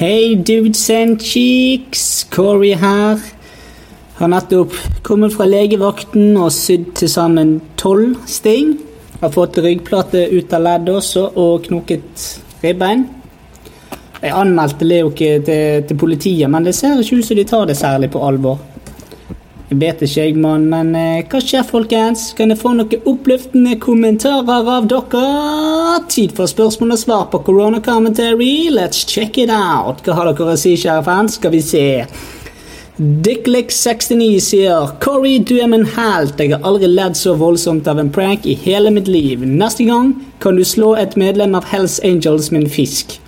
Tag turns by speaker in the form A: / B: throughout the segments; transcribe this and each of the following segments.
A: Hei, dudes and cheeks. Corey her. Har nettopp kommet fra legevakten og sydd til sammen tolv sting. Har fått ryggplate ut av ledd også, og knoket ribbein. Jeg anmeldte Leo ikke til, til politiet, men det ser ikke ut som de tar det særlig på alvor. Jeg vet ikke, jeg, mann, men eh, hva skjer, folkens? Kan jeg få noen oppløftende kommentarer av dere? Tid for spørsmål og svar på Corona Commentary. Let's check it out. Hva har dere å si, kjære fans? Skal vi se. Dicklick69 sier Corey, du er min helt. Jeg har aldri ledd så voldsomt av en prank i hele mitt liv. Neste gang kan du slå et medlem av Hells Angels en fisk.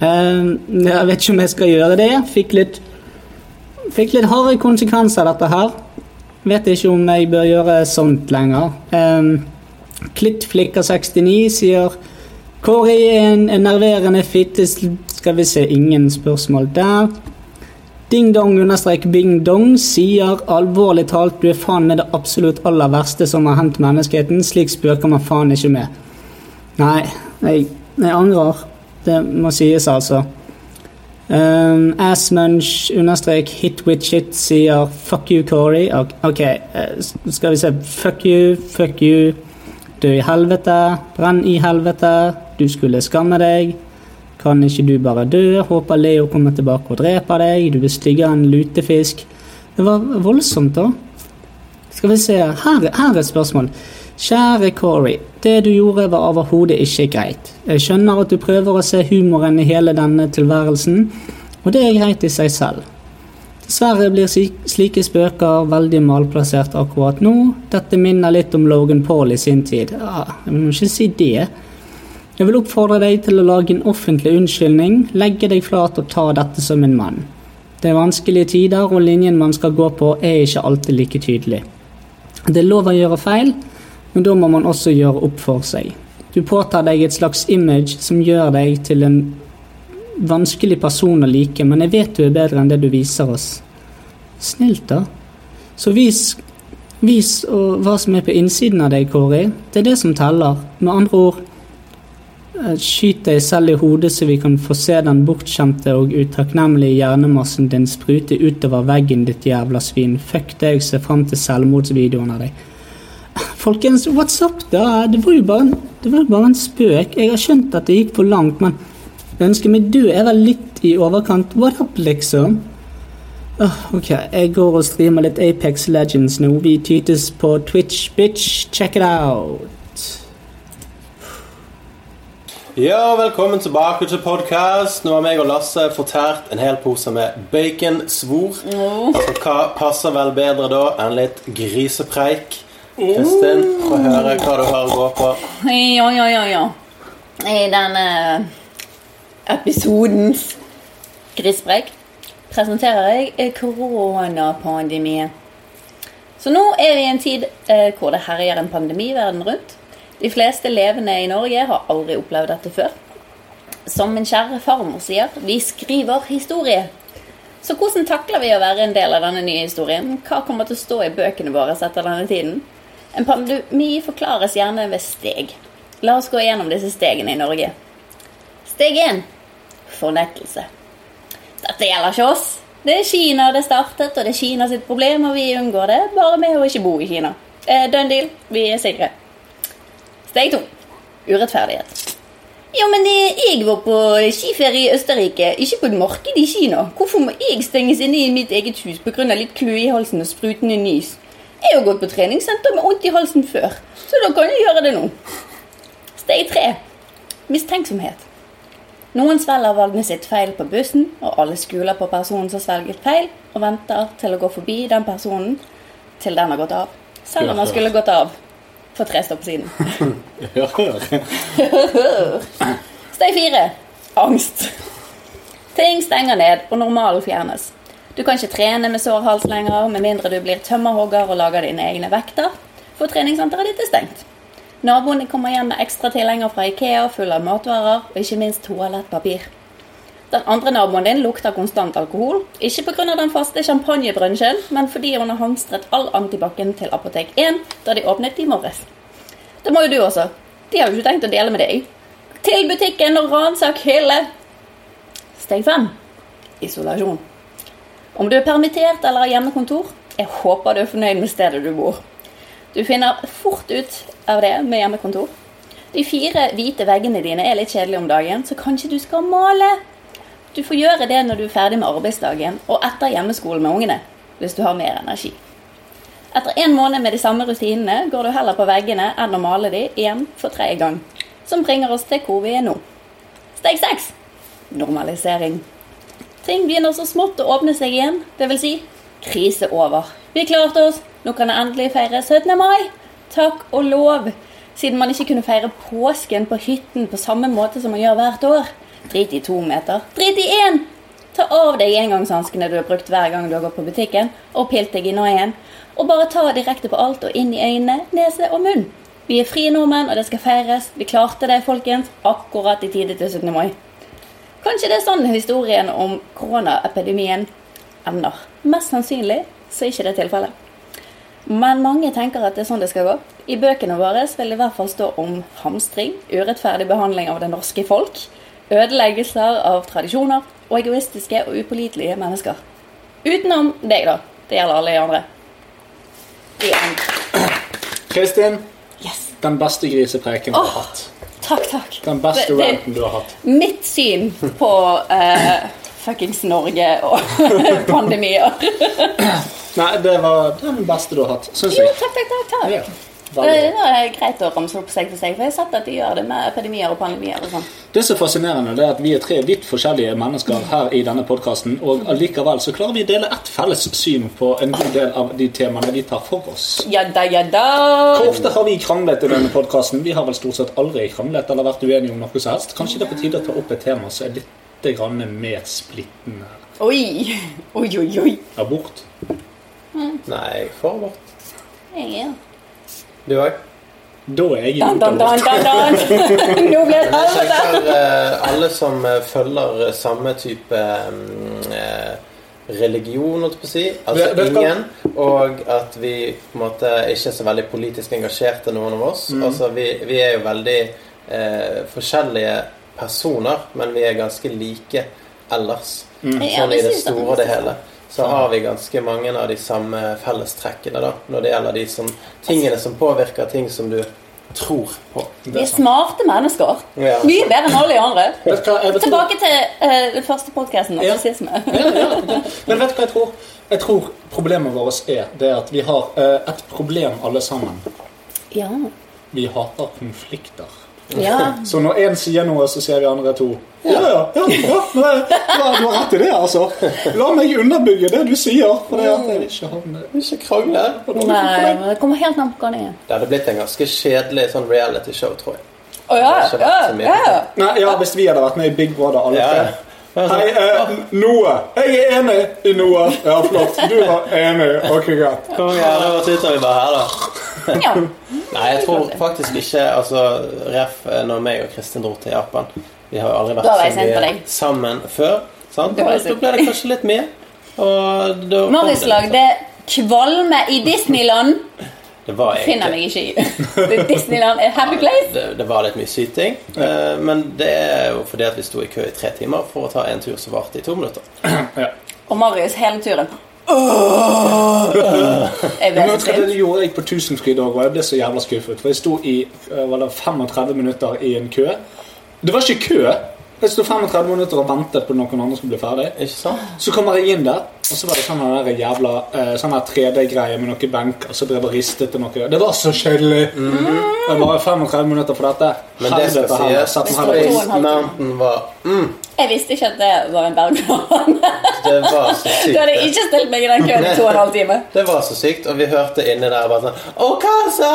A: Eh, jeg vet ikke om jeg skal gjøre det. Fikk litt Fikk litt harde konsekvenser, dette her. Vet ikke om jeg bør gjøre sånt lenger. Um, Klittflikker69 sier Kåre er en enerverende fitte Skal vi se, ingen spørsmål der. Ding-dong understrek bing-dong sier alvorlig talt du er faen med det absolutt aller verste som har hendt menneskeheten. Slik spøker man faen ikke med. Nei, jeg, jeg angrer. Det må sies, altså. Um, Assmunch understrek hit with shit sier fuck you, Corey. Ok, uh, skal vi se. Fuck you, fuck you. Dø i helvete. Brenn i helvete. Du skulle skamme deg. Kan ikke du bare dø? Håper Leo kommer tilbake og dreper deg. Du er styggere enn lutefisk. Det var voldsomt, da. Skal vi se. Her, her er et spørsmål. Kjære Corey. Det du gjorde var overhodet ikke greit. Jeg skjønner at du prøver å se humoren i hele denne tilværelsen, og det er greit i seg selv. Dessverre blir slike spøker veldig malplassert akkurat nå. Dette minner litt om Logan Paul i sin tid. Ja, jeg må ikke si det. Jeg vil oppfordre deg til å lage en offentlig unnskyldning, legge deg flat og ta dette som en mann. Det er vanskelige tider, og linjen man skal gå på er ikke alltid like tydelig. Det er lov å gjøre feil, men da må man også gjøre opp for seg. Du påtar deg et slags image som gjør deg til en vanskelig person å like, men jeg vet du er bedre enn det du viser oss. Snilt, da. Så vis, vis hva som er på innsiden av deg, Kåri. Det er det som teller. Med andre ord, eh, skyt deg selv i hodet så vi kan få se den bortskjemte og utakknemlige hjernemassen din sprute utover veggen, ditt jævla svin. Fuck deg, se fram til selvmordsvideoen av deg. Folkens, what's up, da? Det var jo bare en, var bare en spøk. Jeg har skjønt at det gikk for langt, men jeg ønsker meg død er vel litt i overkant. What up, liksom? Oh, ok, jeg går og streamer litt Apex Legends nå. Vi tytes på Twitch, bitch. Check it out.
B: Ja, velkommen tilbake til podkast. Nå har meg og Lasse fortært en hel pose med baconsvor. Mm. Altså, hva passer vel bedre da enn litt grisepreik? Kristin, få høre hva du har å gå på.
C: Ja, ja, ja, ja. I denne episodens grisbrekk presenterer jeg koronapandemien. Så nå er vi i en tid eh, hvor det herjer en pandemi verden rundt. De fleste levende i Norge har aldri opplevd dette før. Som min kjære farmor sier, vi skriver historie. Så hvordan takler vi å være en del av denne nye historien? Hva kommer til å stå i bøkene våre etter denne tiden? En pandemi forklares gjerne ved steg. La oss gå gjennom disse stegene i Norge. Steg 1 fornektelse. Dette gjelder ikke oss. Det er Kina det startet, og det er Kina sitt problem, og vi unngår det bare med å ikke bo i Kina. Eh, done deal. Vi er sikre. Steg 2 urettferdighet. Ja, men jeg var på skiferie i Østerrike, ikke på et marked i Kina. Hvorfor må jeg stenges inne i mitt eget hus pga. litt kløe i halsen og sprutende nys? Jeg har gått på treningssenter med vondt i halsen før, så da kan jeg gjøre det nå. Steg tre mistenksomhet. Noen svelger valgene sitt feil på bussen, og alle skuler på personen som svelget feil, og venter til å gå forbi den personen til den har gått av. Selv om han skulle gått av for tre stopp siden. Steg fire angst. Ting stenger ned, og normalen fjernes. Du kan ikke trene med sår hals lenger, med mindre du blir tømmerhogger og lager dine egne vekter, for treningssenteret ditt er stengt. Naboen kommer hjem med ekstra tilhenger fra Ikea full av matvarer og ikke minst toalettpapir. Den andre naboen din lukter konstant alkohol, ikke pga. den faste champagnebransjen, men fordi hun har hamstret all antibac-en til Apotek 1 da de åpnet i morges. Det må jo du også. De har jo ikke tenkt å dele med deg. Til butikken og ransak hylle. Steg 5 isolasjon. Om du er permittert eller har hjemmekontor, jeg håper du er fornøyd med stedet du bor. Du finner fort ut av det med hjemmekontor. De fire hvite veggene dine er litt kjedelige om dagen, så kanskje du skal male? Du får gjøre det når du er ferdig med arbeidsdagen og etter hjemmeskolen med ungene, hvis du har mer energi. Etter en måned med de samme rutinene går du heller på veggene enn å male de igjen for tredje gang. Som bringer oss til hvor vi er nå. Steg seks normalisering. Ting begynner så smått å åpne seg igjen, dvs. Si, krise over. Vi klarte oss, nå kan jeg endelig feire 17. mai. Takk og lov. Siden man ikke kunne feire påsken på hytten på samme måte som man gjør hvert år. Drit i to meter. Drit i én! Ta av deg engangshanskene du har brukt hver gang du har gått på butikken, og pilt deg i noien. Og bare ta direkte på alt og inn i øynene, nese og munn. Vi er frie nordmenn, og det skal feires. Vi klarte det, folkens. Akkurat i tide til 17. mai. Kanskje det er sånn historien om koronaepidemien ender. Mest sannsynlig så er ikke det tilfellet. Men mange tenker at det er sånn det skal gå. I bøkene våre vil det i hvert fall stå om hamstring, urettferdig behandling av det norske folk, ødeleggelser av tradisjoner og egoistiske og upålitelige mennesker. Utenom deg, da. Det gjelder alle de andre. Igjen.
D: Kristin,
C: Yes.
D: den beste grisepreken du har hatt.
C: Takk, takk.
D: Den beste ranten du har hatt.
C: Mitt syn på uh, fuckings Norge og pandemier.
D: Nei, det var den beste du har hatt, syns
C: Jo,
D: jeg.
C: takk, takk, takk. takk.
D: Ja,
C: Det
D: er det
C: er greit å ramse opp seg for seg, for jeg har sett at de gjør det med epidemier og pandemier og sånn.
D: Det som er fascinerende, det er at vi er tre vidt forskjellige mennesker her i denne podkasten, og allikevel så klarer vi å dele ett felles syn på en god del av de temaene vi tar for oss.
C: Ja da, ja da.
D: Hvor ofte har vi kranglet i denne podkasten? Vi har vel stort sett aldri kranglet eller vært uenige om noe som helst. Kanskje det er på tide å ta opp et tema som er litt grann mer splittende.
C: Oi, oi, oi. oi.
D: Abort.
B: Nei, for abort.
C: Jeg er
B: Du òg?
D: Da er jeg
C: Dan, dan, dan, dan. Nå ble det helvete.
B: alle som eh, følger eh, samme type mm, eh, religion, holdt jeg på å si. Altså ingen. Og at vi på en måte ikke er så veldig politisk engasjerte, noen av oss.
D: Mm.
B: Altså vi, vi er jo veldig eh, forskjellige personer, men vi er ganske like ellers.
C: Ja,
B: Sånn i det store og det hele. Så har vi ganske mange av de samme fellestrekkene da, når det gjelder de som, tingene som påvirker ting som du tror på.
C: Vi er smarte mennesker.
B: Ja.
C: Mye bedre enn alle de andre.
D: Hva,
C: Tilbake til uh, den første podkasten,
D: Ja.
C: narsissisme.
D: Ja, ja, ja. Men vet du hva jeg tror? Jeg tror problemet vårt er det at vi har uh, et problem alle sammen.
C: Ja.
D: Vi hater konflikter.
C: Ja.
D: Så når én sier noe, så sier vi andre to Ja, ja, ja, ja, du har rett i det, altså. La meg underbygge det du sier. For det at jeg vil ikke havne
B: Ikke krangle.
C: Nei, men det kommer helt an på hva det er.
B: Det hadde blitt en ganske kjedelig sånn reality-show, tror jeg.
C: Oh, ja, ja, ja.
D: Nei, ja, Hvis vi hadde vært med i Big Brother, alle
B: Ja,
D: tre.
B: Ja.
D: Hei, eh, Noah. Jeg er enig i Noah. Ja, flott. Du var enig. Ok, greit.
B: Kom igjen, da sitter vi bare her, da.
C: ja.
B: Nei, jeg tror faktisk ikke Altså, Ref, når meg og Kristin dro til Japan Vi har jo aldri vært sammen før. Sant?
C: Da
B: da ble det kanskje litt mye. Og da
C: Marius lagde kvalme i Disneyland.
B: Det var
C: Finner meg ikke i. Disneyland er happy place.
B: det, det var litt mye syting. eh, Men det er jo fordi at vi sto i kø i tre timer for å ta en tur som varte i to minutter.
C: Og Marius hele turen. Jeg
D: Men
C: ble
D: vet hva det gjorde jeg på Tusenfryd òg, og jeg ble så jævla skuffet. For jeg sto i eh, var det 35 minutter i en kø. Det var ikke kø. Jeg sto 35 minutter og ventet på noen andre skulle bli ferdig.
B: Ikke sant?
D: Så kommer jeg inn der, og så var det sånn der jævla eh, sånn her 3D-greie med noen benker, så drev og ristet og noe. Det var så kjedelig! Jeg bare 35 minutter for dette.
B: Men det skal sies. Space Mountain var mm,
C: Jeg visste ikke at det var en
B: så
C: Du hadde
B: jeg
C: ikke stilt meg i den køen i to og en halv time.
B: Det var så sykt, og vi hørte inni der bare sånn Å, Kasa!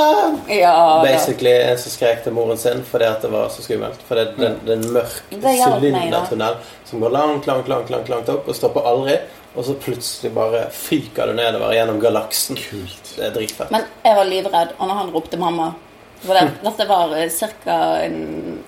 C: Ja, da.
B: Basically en som skrek til moren sin fordi at det var så skummelt. For det, er en mørk sylindertunnel som går langt, langt, langt, langt, langt opp og stopper aldri. Og så plutselig bare fyker du nedover gjennom galaksen. Kult. Det er dritfett.
C: Men jeg var livredd, og når han ropte mamma for det, Dette var ca. en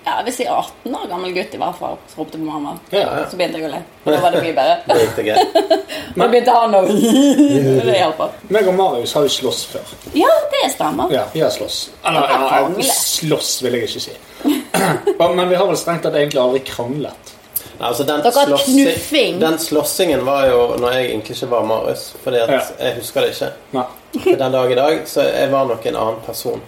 C: ja, jeg vil si 18 år gammel gutt i hvert fall som ropte på mamma.
D: Ja, ja.
C: Så begynte jeg å le. Da var det mye bedre.
B: Det gikk det greit.
C: Da begynte han å Det hjelper.
D: Meg og Marius har jo slåss før.
C: Ja, det stemmer.
D: Ja, vi har slåss. Eller, ja, slåss vil jeg ikke si. Men vi har vel strengt tatt egentlig aldri kranglet.
B: Altså, den,
C: Dere har knuffing.
B: den slåssingen var jo når jeg egentlig ikke var Marius. Fordi at
D: Ja.
B: jeg husker det ikke.
D: Nei.
B: For den dag i dag så jeg var nok en annen person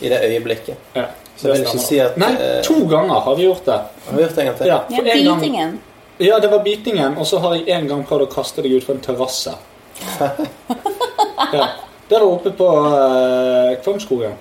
B: i det øyeblikket.
D: Ja.
B: Så jeg vil ikke si at
D: Nei,
B: eh,
D: to ganger har vi gjort det.
B: Har vi gjort det en gang til?
D: Ja,
C: Ja,
D: for en gang, ja, det var bitingen, og så har jeg en gang prøvd å kaste deg ut fra en terrasse. Ja. Der oppe på uh, Kvamskogen.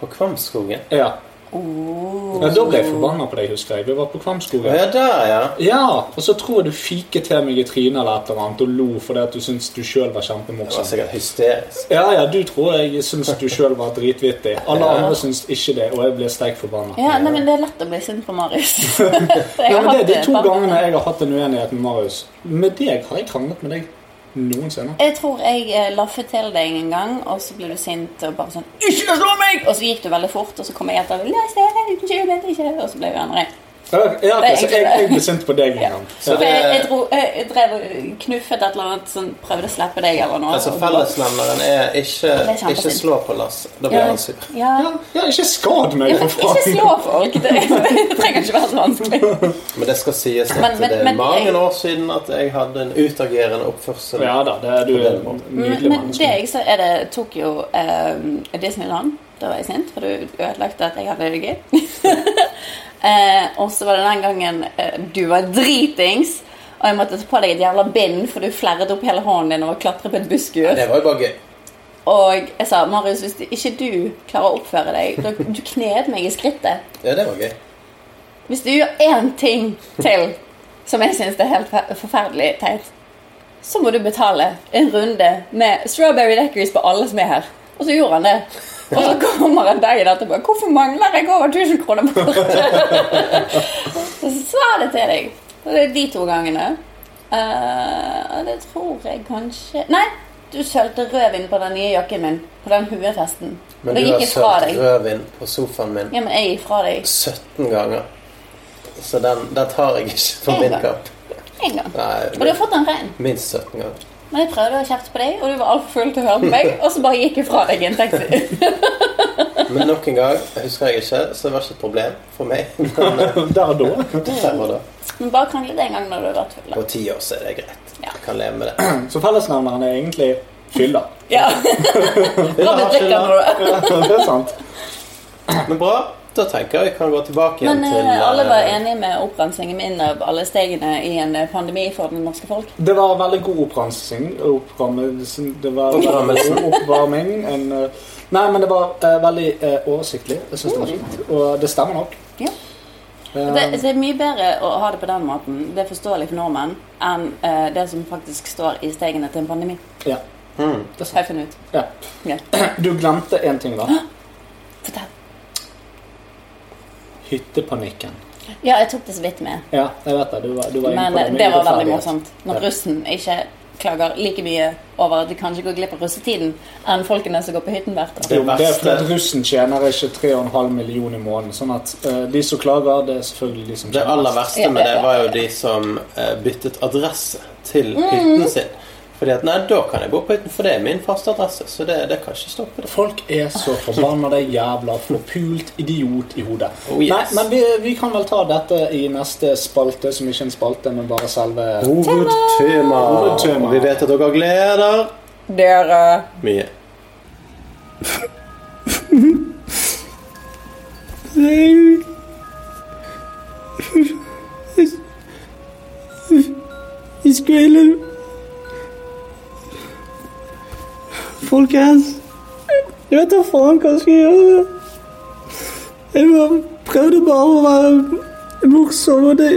B: På Kvamskogen?
D: Ja.
C: Oh.
D: ja. Da ble jeg forbanna på deg, husker jeg. Vi var på Kvamskogen.
B: ja, der, ja.
D: Ja, og så tror jeg du fiket til meg i trynet eller et eller annet og lo fordi at du syntes du sjøl var
B: Det var
D: kjempemorsom.
B: sikkert hysterisk.
D: Ja, ja, du tror jeg syns du sjøl var dritvittig. Alle
B: Ja.
D: andre syns ikke det, og jeg ble steik forbanna.
C: Ja, nei, men Det er lett å bli sint på Marius.
D: Ja, men det er de to gangene jeg har hatt en uenighet med Marius. Med deg har jeg kranglet med deg noensinne.
C: Jeg tror jeg eh, laffet til deg en gang, og så ble du sint og bare sånn 'Ikke slå meg!' Og så gikk du veldig fort, og så kom jeg etter og så ble vi venner.
D: Ja,
C: okay,
D: så jeg, jeg ble sint på deg en
C: Ja.
D: gang.
B: Så det-
C: jeg, jeg, dro, jeg, drev og knuffet et eller annet sånn, prøvde å slippe deg eller noe.
B: Altså Fellesnevneren er ikke, ikke slå på Lasse. Da blir han sur.
C: ja.
D: Ja, ja, ikke skad meg,
C: Ja,
D: for
C: men ikke slå folk. Det, det trenger ikke være så vanskelig.
B: Men det skal sies at
C: Men- men-
B: det er
C: men
B: mange
C: jeg-
B: år siden at jeg hadde en utagerende oppførsel.
D: Ja da, det er du en
C: Men,
D: menneske.
C: men det jeg så er det Tokyo eh, Disneyland. Da var jeg sint, for du ødelagte at jeg hadde det gøy. Eh, og så var det den gangen eh, du var dritings, og jeg måtte ta på deg et jævla bind, for du flerret opp hele hånden din og klatre på et busskur.
B: Det var jo bare gøy.
C: Og jeg sa Marius, hvis ikke du klarer å oppføre deg Du kned meg i skrittet.
B: Ja, det var gøy.
C: Hvis du gjør én ting til som jeg syns er helt forferdelig teit, så må du betale en runde med strawberry deckers på alle som er her. Og så gjorde han det. Og så kommer han dagen etterpå. 'Hvorfor mangler jeg over 1000 kroner på kortet?' Så sa jeg det til deg. Og det er de to gangene. Uh, og det tror jeg kanskje Nei, du sølte rødvin på den nye jakken min. På den huefesten.
B: Men
C: da
B: du har sølt rødvin på sofaen min
C: Ja, men jeg gikk fra deg
B: 17 ganger. Så den, den tar jeg ikke på min kapp.
C: en gang.
B: Nei,
C: Og du har fått den rein.
B: minst 17 ganger.
C: Men jeg prøvde å kjefte på deg, og du var altfor full til å høre på meg. Og så bare gikk jeg fra deg i en taxi.
B: Men nok en gang, husker jeg ikke, så det var ikke et problem for meg. Men eh,
D: Der og da.
B: da.
C: Men bare kranglet en gang når du har vært full.
B: På ti år så er det greit.
C: Ja.
B: Jeg kan leve med det.
D: Så fellesnevneren er egentlig fylla.
C: Ja. Robin drikker
B: skylda?
C: når du
D: Ja, det er sant.
B: Men bra. Da tenker jeg vi kan gå tilbake igjen
C: Men
B: til
C: Men alle var
B: eh,
C: enige med opprensingen min av alle stegene i en eh, pandemi for det norske folk.
D: Det var veldig god opprensing. Opprammelse- Det var oppvarming. En, eh, nei, men det var uh, veldig uh, oversiktlig. Jeg syns det var fint. Og det stemmer nok.
C: Ja.
D: Eh,
C: Det, det er mye bedre å ha det på den måten, det er forståelig for nordmenn, enn uh, det som faktisk står i stegene til en pandemi.
D: ja,
B: mm.
D: det er
C: Har jeg funnet ut.
D: Ja.
C: Ja.
D: Du glemte en ting, da.
C: Fortell.
D: Hyttepanikken.
C: Ja, jeg tok det så vidt med.
D: Ja, jeg vet det. Du var, du var
C: Men eh, det var veldig morsomt. Når
D: Ja.
C: russen ikke klager like mye over at de kanskje går glipp av russetiden, enn folkene som går på hytten hvert år.
B: Det
D: det er fordi russen tjener ikke 3,5 millioner i måneden. Sånn at uh, de som klager, det er selvfølgelig de som tjener
B: Det
D: aller
B: verste med det var jo de som uh, byttet adresse til
C: Mm.
B: hytten sin. Fordi at nei, da kan jeg bo på utenfor det er min faste adresse. Så det, det kan ikke stoppe det.
D: Folk er så forbannede jævla forpult idiot i hodet.
B: Oh, yes.
D: Nei, men vi, vi kan vel ta dette i neste spalte, som ikke er en spalte, men bare selve
B: Hovedtema.
D: Hovedtema.
B: Vi vet at dere gleder
C: Dere
B: mye.
A: Jeg skole Folkens, jeg vet da faen hva jeg skal gjøre. Jeg prøvde bare å være morsom, og det,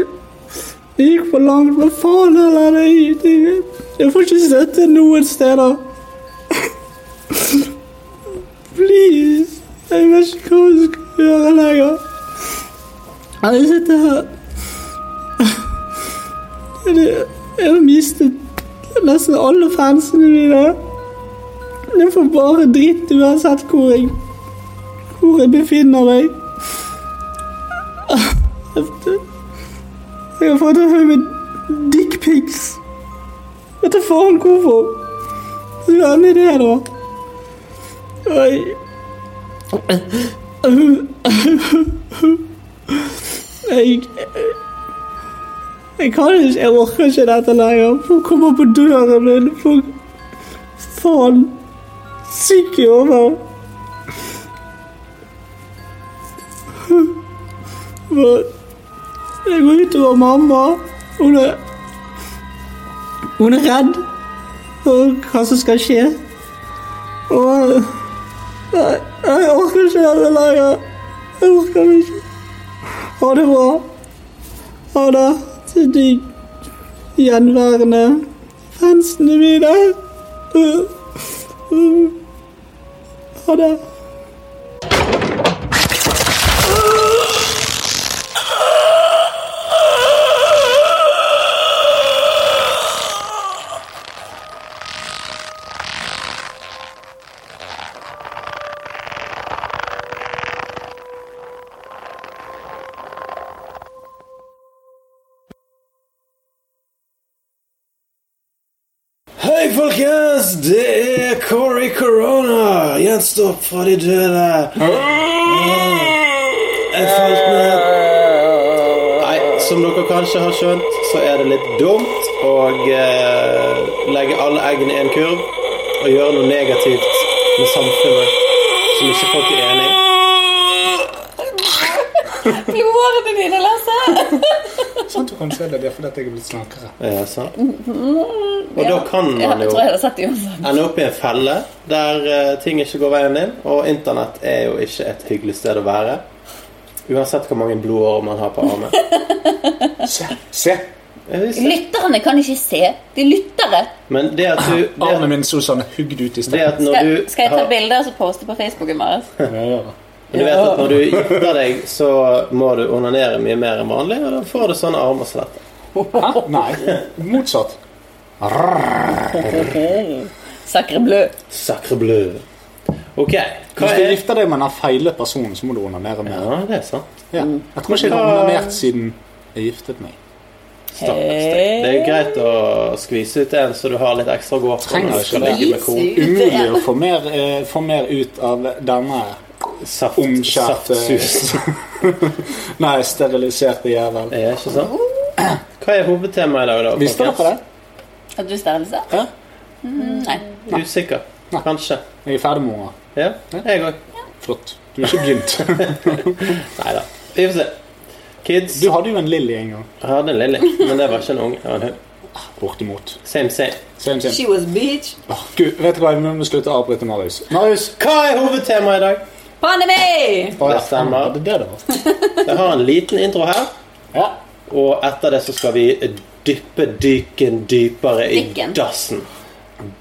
A: gikk for langt. Men faen heller, det, det, jeg får ikke støtte noen steder. Please, jeg vet ikke hva jeg skal gjøre lenger. Jeg sitter her Jeg har mistet nesten alle fansene mine. Jeg får bare dritt uansett hvor jeg, hvor jeg befinner meg. Jeg har fått en haug med dickpics. Vet du faen hvorfor? Så gjerne det, da. Og jeg Jeg Jeg kan ikke, jeg orker ikke dette lenger. Folk kommer på døren min. Folk Hodet. Det går utover mamma. Hun er Hun er redd for hva som skal skje. Og jeg, jeg orker ikke dette lenger. Jeg orker ikke. Ha det bra. Ha det til de gjenværende fansene mine. Det.
B: Hei, folkens! Det er Corey Corona. Gjenstått fra de døde. Jeg falt ned Nei, som dere kanskje har skjønt, så er det litt dumt å eh, legge alle eggene i en kurv og gjøre noe negativt med samfunnet som ikke folk er enig i.
C: Blodårene dine, Lasse!
D: Sant du kan se det, det er fordi at jeg er blitt slankere.
B: Ja, sant? Og da kan man jo ende opp i en felle der eh, ting ikke går veien din. Og internett er jo ikke et hyggelig sted å være. Uansett hvor mange blodårer man har på armen.
D: Se! se.
C: Lytterne kan ikke se. De er lyttere.
B: Men det at du
D: Armen min så sånn hugd ut i
B: det at når
C: Skal,
B: du
C: skal jeg ta
B: har,
C: bilder og så poste på Facebooken vår?
B: Du vet at når du gifter deg, så må du onanere mye mer enn vanlig, og da får du sånne armer som dette.
D: Hæ? Nei, motsatt.
C: Sacre bleu.
B: Sacre bleu. Ok,
D: Hvis du
B: er
D: gifter deg med den feile personen, så må du onanere mer.
B: Ja, det er sant.
D: Ja. Jeg tror ikke jeg har onanert siden jeg giftet meg.
B: Stakkars deg. Det er greit å skvise ut en så du har litt ekstra å gå på.
D: Umulig å få mer, eh, få mer ut av denne omskjærte. Nei, steriliserte jævel.
B: Er ikke sant? Hva er hovedtemaet i dag, da?
D: Visste dere det?
C: At du sterilisert?
D: Mm,
C: Nei.
B: Usikker.
D: Nei.
B: Kanskje.
D: Jeg er ferdig med unger.
B: Ja, jeg òg.
D: Flott. Du er ikke begynt.
B: Nei da. Vi får se. Kids
D: Du hadde jo en Lilly en gang.
B: Jeg hadde en Lilly, men det var ikke en unge. Det var en hund.
D: Bortimot.
B: Same, same.
D: Same, same.
C: She was bitch.
D: Oh, Gud, vet du hva? Vi må slutte å avbryte Marius. Marius!
B: Hva er hovedtemaet i dag?
C: Pandemi!
D: Ja,
B: Det stemmer.
D: Det det det var.
B: Jeg har en liten intro her,
D: Ja.
B: og etter det så skal vi dyppe dykken dypere i
C: Dikken.
B: dassen.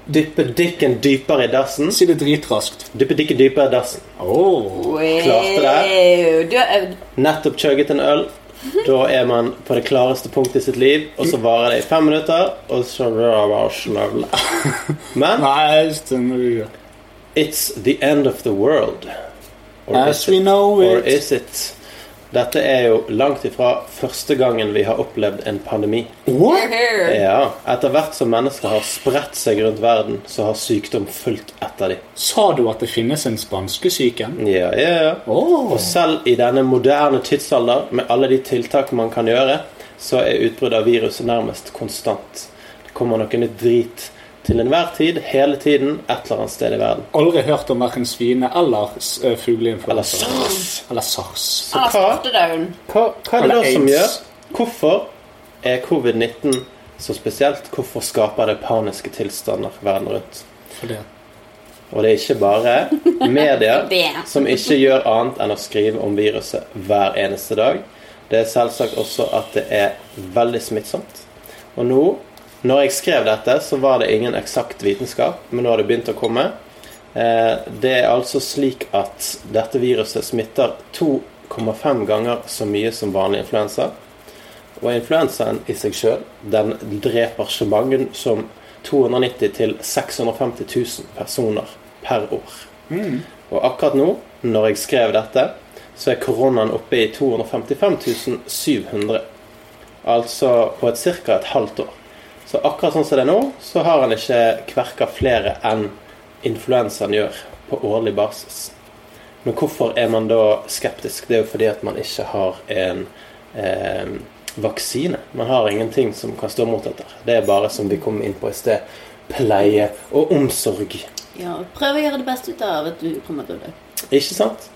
B: Dyppe dikken dypere i dassen.
D: Si det dritraskt.
B: Dyppe dikken dypere i dassen.
D: Oh.
B: Klarte
C: det. Du, er-
B: Nettopp chugget en øl. Da er man på det klareste punktet i sitt liv, og så varer det i fem minutter, og så bare snøvle. Men
D: Nei,
B: it's the end of the world. Or
D: As
B: is
D: we
B: it?
D: know
B: Or is it? Dette er jo langt ifra første gangen vi har opplevd en pandemi.
D: What?
B: Ja, Etter hvert som mennesker har spredt seg rundt verden, så har sykdom fulgt etter dem.
D: Sa du at det finnes en spanskesyke?
B: Ja, ja, ja.
D: Oh.
B: Og selv i denne moderne tidsalder, med alle de tiltak man kan gjøre, så er utbruddet av viruset nærmest konstant. Det kommer noe nytt drit til enhver tid, hele tiden, et eller annet sted i verden.
D: Aldri hørt om verken svine- eller eh,
B: Eller
D: fugleinfluensa.
B: SARS.
D: Eller SARS.
B: Så
C: Ah,
B: hva, hva, hva er det da som gjør Hvorfor er covid-19 så spesielt? Hvorfor skaper det paniske tilstander verden rundt?
D: For det.
B: Og det er ikke bare media som ikke gjør annet enn å skrive om viruset hver eneste dag. Det er selvsagt også at det er veldig smittsomt. Og nå, når jeg skrev dette, så var det ingen eksakt vitenskap, men nå har det begynt å komme. Eh, Det er altså slik at dette viruset smitter 2,5 ganger så mye som vanlig influensa. Og influensaen i seg sjøl, den dreper så mange som 290 til 650 000 personer per år. Og akkurat nå, når jeg skrev dette, så er koronaen oppe i 255 700. Altså på et ca. et halvt år. Så akkurat sånn som det er nå, så har han ikke kverka flere enn influensaen gjør på årlig basis. Men hvorfor er man da skeptisk? Det er jo fordi at man ikke har en eh, vaksine. Man har ingenting som kan stå mot dette. Det er bare, som vi kom inn på i sted, pleie og omsorg.
C: Ja, prøv å gjøre det beste ut av at du kommer til å dø.
B: Ikke sant?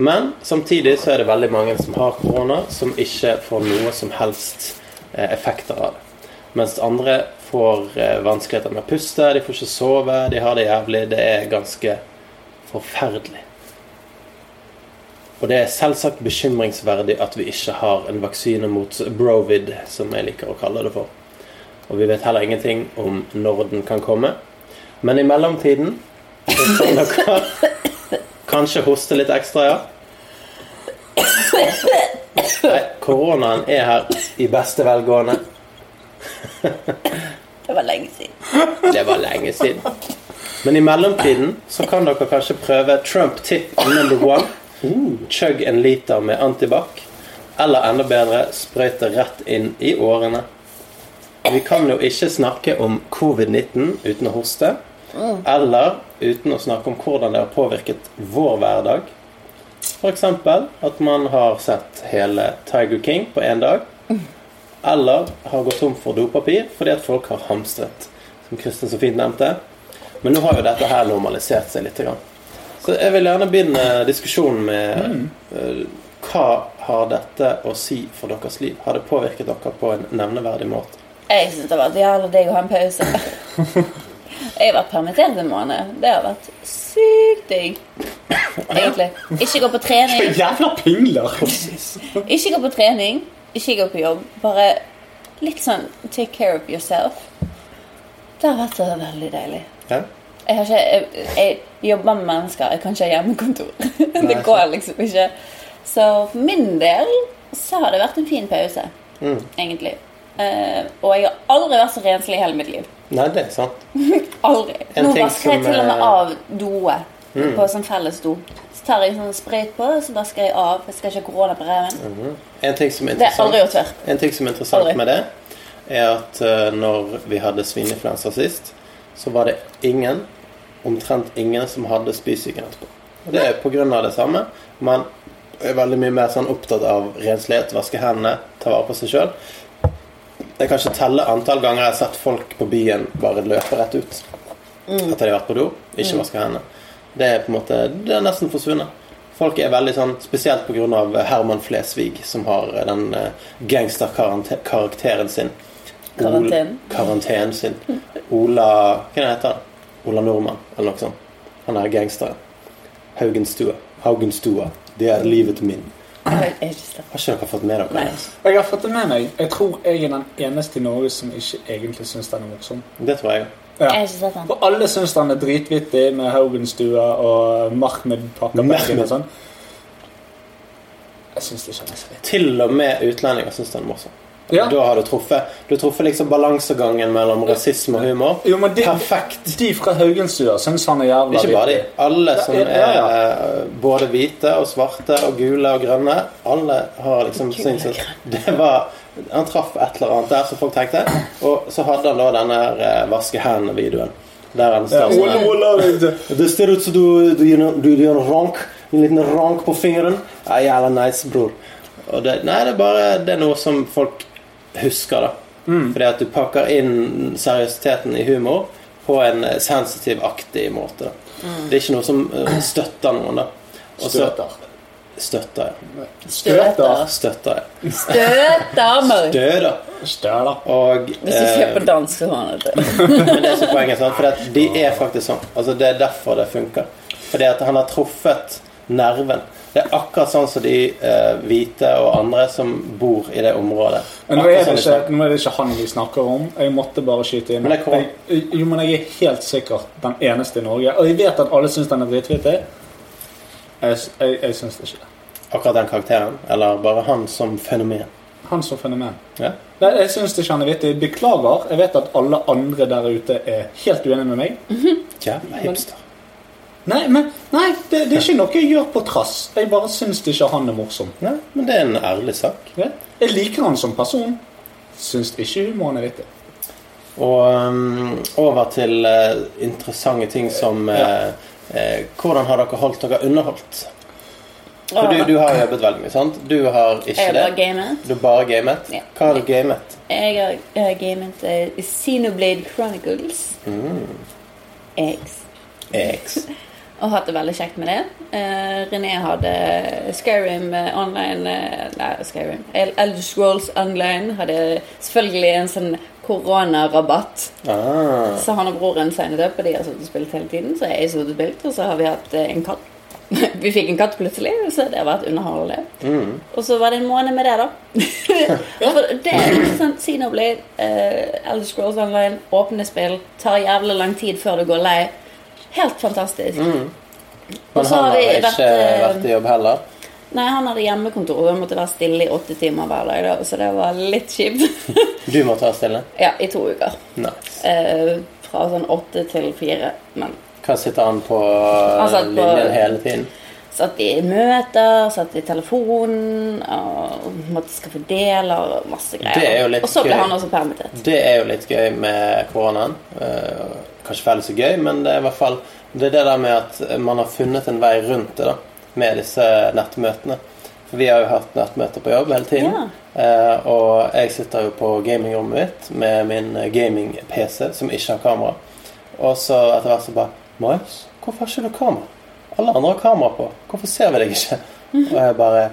B: Men samtidig så er det veldig mange som har korona, som ikke får noe som helst eh, effekter av det. Mens andre får eh, vanskeligheter med å puste, de får ikke sove, de har det jævlig. Det er ganske forferdelig. Og det er selvsagt bekymringsverdig at vi ikke har en vaksine mot brovid, som jeg liker å kalle det for. Og vi vet heller ingenting om når den kan komme. Men i mellomtiden så kan dere kanskje hoste litt ekstra, ja. Nei, koronaen er her i beste velgående.
C: Det var lenge siden.
B: Det var lenge siden. Men i mellomtiden så kan dere kanskje prøve Trump tip number one. Chug en liter med antibac. Eller enda bedre, sprøyte rett inn i årene. Vi kan jo ikke snakke om covid-19 uten å hoste. Eller uten å snakke om hvordan det har påvirket vår hverdag. F.eks. at man har sett hele Tiger King på én dag. Eller har gått tom for dopapir fordi at folk har hamstret, som Kristin så fint nevnte. Men nå har jo dette her normalisert seg litt. Så jeg vil gjerne begynne diskusjonen med eh, hva har dette å si for deres liv? Har det påvirket dere på en nevneverdig måte?
C: Jeg syns det har vært jævla digg å ha en pause. Jeg har vært permittert en måned. Det har vært sykt digg. Egentlig. Ikke gå på trening.
D: Jævla pingler!
C: Ikke gå på trening. Ikke gå på jobb. Bare litt sånn take care of yourself. Det har vært så veldig deilig.
B: Ja?
C: Jeg, har ikke, jeg, jeg jobber med mennesker. Jeg kan ikke ha hjemmekontor. Det
B: Nei,
C: går liksom ikke. Så for min del så har det vært en fin pause,
B: Mm.
C: egentlig. Uh, og jeg har aldri vært så renslig i hele mitt liv.
B: Nei, det er sant.
C: Aldri.
B: En
C: Nå vasker jeg til og med av doet på sånn felles do. Tar jeg sånn sprayt på, så vasker jeg av. Jeg skal ikke ha korona på reven.
B: En ting som er
C: Det
B: interessant,
C: gjort før.
B: en ting som er interessant
C: Aldri.
B: med det, er at uh, når vi hadde svineinfluensa sist, så var det ingen, omtrent ingen, som hadde spysyken etterpå. Og det er på grunn av det samme. Man er veldig mye mer sånn opptatt av renslighet, vaske hendene, ta vare på seg sjøl. Jeg kan ikke telle antall ganger jeg har sett folk på byen bare løpe rett ut etter de har vært på do, ikke vaske hendene. Det er på en måte, det er nesten forsvunnet. Folk er veldig sånn, spesielt pga. Herman Flesvig, som har eh, den eh, gangsterkarakteren sin.
C: Karantenen.
B: Karantenen sin. Ola Hva heter han? Ola Nordmann, eller noe sånt. Han er gangsteren. Haugenstua. Haugenstua. Det er livet min.
C: Har ikke
B: dere fått med dere
C: Nei.
D: Jeg har fått det med meg. Jeg tror jeg er den eneste i Norge som ikke egentlig syns den er morsom.
B: Det tror jeg.
D: Ja.
C: Jeg har ikke sett den.
D: For alle syns den er dritvittig med Haugenstua og Mahmed pakker og sånn. Jeg syns ikke den er så.
B: Til og med utlendinger syns den er morsom.
D: Ja.
B: Da har du truffet Du har truffet liksom balansegangen mellom rasisme og humor.
D: Jo, men de,
B: Perfekt.
D: de fra Haugenstua syns han er jævla
B: Ikke bare de. Alle som
D: Ja, ja,
B: er både hvite og svarte og gule og grønne. Alle har liksom sin- Det var Han traff et eller annet der som folk tenkte. Og så hadde han da denne eh, vaske hendene-videoen. Der han står sånn her. Det ser ut som du, du, gjør du gjør en rank. En liten rank på fingeren. Ja, jævla nice, bror. Og det, nei, det er bare Det er noe som folk husker, da. Fordi at du pakker inn seriøsiteten i humor på en eh, sensitiv-aktig måte. Det er ikke noe som eh, støtter noen, da. Også,
D: Støter.
B: Støtter, ja.
C: Støter.
B: Støtter, ja.
C: Støter meg.
B: Støder.
D: Støler.
B: Og
C: Hvis du ser på
B: eh,
C: dansk, så har han det.
B: Det er så poenget? For de er faktisk sånn. Altså, det er derfor det funker. Fordi at han har truffet nerven. Det er akkurat sånn som de eh, hvite og andre som bor i det området.
D: Men nå er, det
B: sånn de
D: ikke, nå er det ikke han vi snakker om. Jeg måtte bare skyte inn.
B: Men
D: jeg, jo, men jeg er helt sikkert den eneste i Norge. Og jeg vet at alle syns den er dritvittig. Jeg, jeg, jeg syns ikke det.
B: Akkurat den karakteren. Eller bare han som fenomen.
D: Han som fenomen.
B: Ja.
D: Nei, jeg syns ikke han er vittig. Beklager. Jeg vet at alle andre der ute er helt uenige med meg.
B: Jævla hipster.
D: Nei, men nei, det, det er ikke noe jeg gjør på trass. Jeg bare syns ikke han er morsom.
B: Nei, men det er en ærlig sak.
D: Ja? Jeg liker han som person. Syns ikke humoren er vittig.
B: Og um, over til uh, interessante ting som uh, eh, Hvordan har dere holdt dere underholdt? For du, du har jobbet veldig mye, sant? Du har ikke
C: Jeg har bare gamet.
B: Du har bare gamet.
C: Ja.
B: Hva har du gamet?
C: Jeg har jeg har gamet uh, Xenoblade Chronicles X.
B: X.
C: Og hatt det veldig kjekt med det. Uh, René hadde Skyrim uh, online uh, Nei, Skyrim. Elders Elder Scrolls online hadde selvfølgelig en sånn koronarabatt.
B: Ah.
C: Så han og broren signet opp, og de har sittet og spilt hele tiden. Så jeg sittet og spilt, og så har vi hatt eh, en katt. vi fikk en katt plutselig, så det har vært underholdende.
B: Mm.
C: Og så var det en måned med det, da. For det er interessant. sånn Xenoblade, uh, Elder Scrolls Online, åpne spill, tar jævlig lang tid før du går lei. Helt fantastisk.
B: Men han
C: har
B: har
C: vi
B: ikke
C: vært, uh,
B: vært i jobb heller.
C: Nei, han hadde hjemmekontor, og han måtte være stille i åtte timer hver dag, da, så det var litt kjipt.
B: Du måtte være stille.
C: ja, i to uker.
B: Nice.
C: Eh, fra sånn åtte til fire. Men
B: Hva sitter han på
C: Han
B: linjen hele tiden?
C: satt i møter, satt i telefonen, og måtte skaffe deler og masse greier.
B: Det er jo litt
C: og så ble han også permittert.
B: Det er jo litt gøy med koronaen. Eh, kanskje feil så gøy, men det er i hvert fall det er det der med at man har funnet en vei rundt det da, med disse nettmøtene. For vi har jo hatt nettmøter på jobb hele tiden. Eh, og jeg sitter jo på gamingrommet mitt med min gaming-PC som ikke har kamera. Og så etter hvert så bare Marius, hvorfor har ikke du kamera? Alle andre har kamera på. Hvorfor ser vi deg ikke? Og jeg bare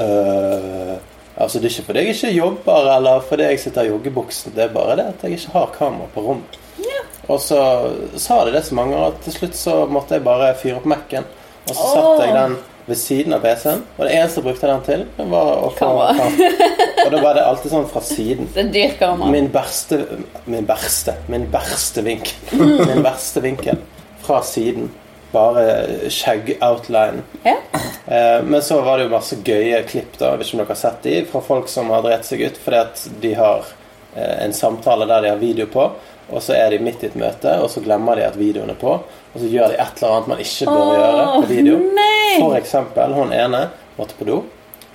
B: øh, Altså Det er ikke fordi jeg ikke jobber eller fordi jeg sitter i joggebuksen. Det er bare det at jeg ikke har kamera på rommet. Og så sa de det så mange ganger at til slutt så måtte jeg bare fyre opp Mac-en. Og så satte jeg den ved siden av PC-en. Og det eneste jeg brukte den til, var å få
C: Kamera.
B: Og da var det alltid sånn fra siden.
C: Det er dyrt kamera.
B: Min verste Min verste Min verste vinkel. Min verste vinkel fra siden. Bare skjegg-outline.
C: Ja.
B: Eh, men så var det jo masse gøye klipp, da, om dere har sett de, fra folk som har drept seg ut fordi at de har eh, en samtale der de har video på, og så er de midt i et møte, og så glemmer de at videoen er på, og så gjør de et eller annet man ikke bør
C: oh,
B: gjøre på video.
C: nei!
B: For eksempel, hun ene måtte på do,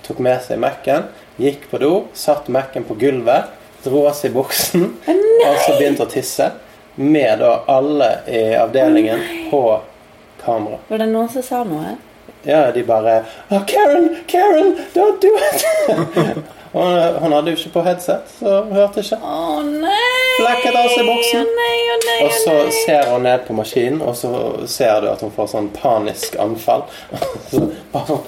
B: tok med seg Mac-en, gikk på do, satt Mac-en på gulvet, dro av seg buksen, og så begynte å tisse, med da alle i avdelingen på kamera.
C: Var det noen som sa noe?
B: Ja, de bare oh, Karen, Karen, don't do it! Og hun, hun hadde jo ikke på headset, så hun hørte ikke.
C: Å nei!
B: Flekket av seg buksen.
C: Å nei, å nei,
B: Og så
C: nei.
B: ser hun ned på maskinen, og så ser du at hun får sånn panisk anfall. Så bare sånn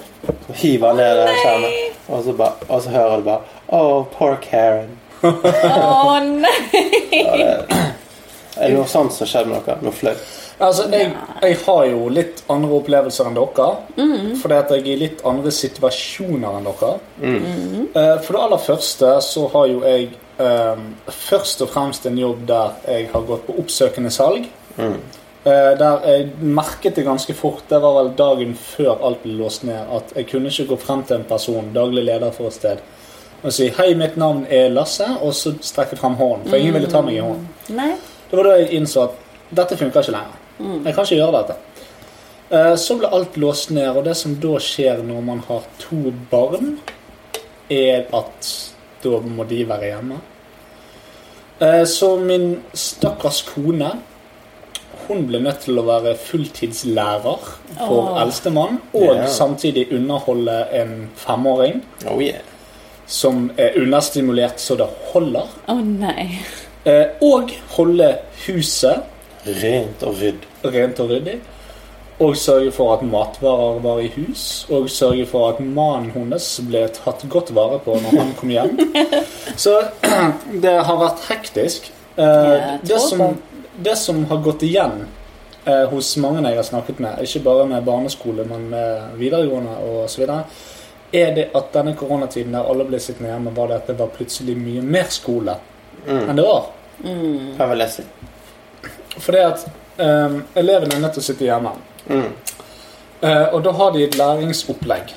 B: så hiver ned den skjermen, og så, bare, og så hører du bare Oh, poor Karen.
C: Å nei!
B: Er det noe sånt som skjedde med dere? Noe flaut?
D: Altså, jeg, jeg har jo litt andre opplevelser enn dere. Fordi at jeg er i litt andre situasjoner enn dere. Mm. For det aller første så har jo jeg eh, først og fremst en jobb der jeg har gått på oppsøkende salg. Eh, der jeg merket det ganske fort, det var vel dagen før alt ble låst ned, at jeg kunne ikke gå frem til en person, daglig leder for et sted, og si 'Hei, mitt navn er Lasse', og så strekke frem hånden. For ingen ville ta meg i hånden.
C: Nei.
D: Det var da jeg innså at dette funker ikke lenger. Jeg kan ikke gjøre dette. Eh, Så ble alt låst ned, og det som da skjer når man har to barn, er at da må de være hjemme. Eh, Så min stakkars kone hun ble nødt til å være fulltidslærer for
C: oh.
D: eldstemann, og
B: yeah.
D: samtidig underholde en femåring
B: Oh yeah.
D: som er understimulert så det holder.
C: Å nei.
D: Eh, Og holde huset
B: Rent og ryddig.
D: rent og ryddig. Og sørge for at matvarer var i hus. Og sørge for at mannen hennes ble tatt godt vare på når han kom hjem. Så det har vært hektisk. Eh, det, som,
C: det.
D: som har gått igjen eh, hos mange jeg har snakket med, ikke bare med barneskole, men med videregående osv., er det at denne koronatiden der alle ble sittende hjemme, var det at det var plutselig mye mer skole enn det var.
B: Hva vil
D: det at um, elevene er nødt til å sitte hjemme.
B: Mm.
D: Uh, og da har de et læringsopplegg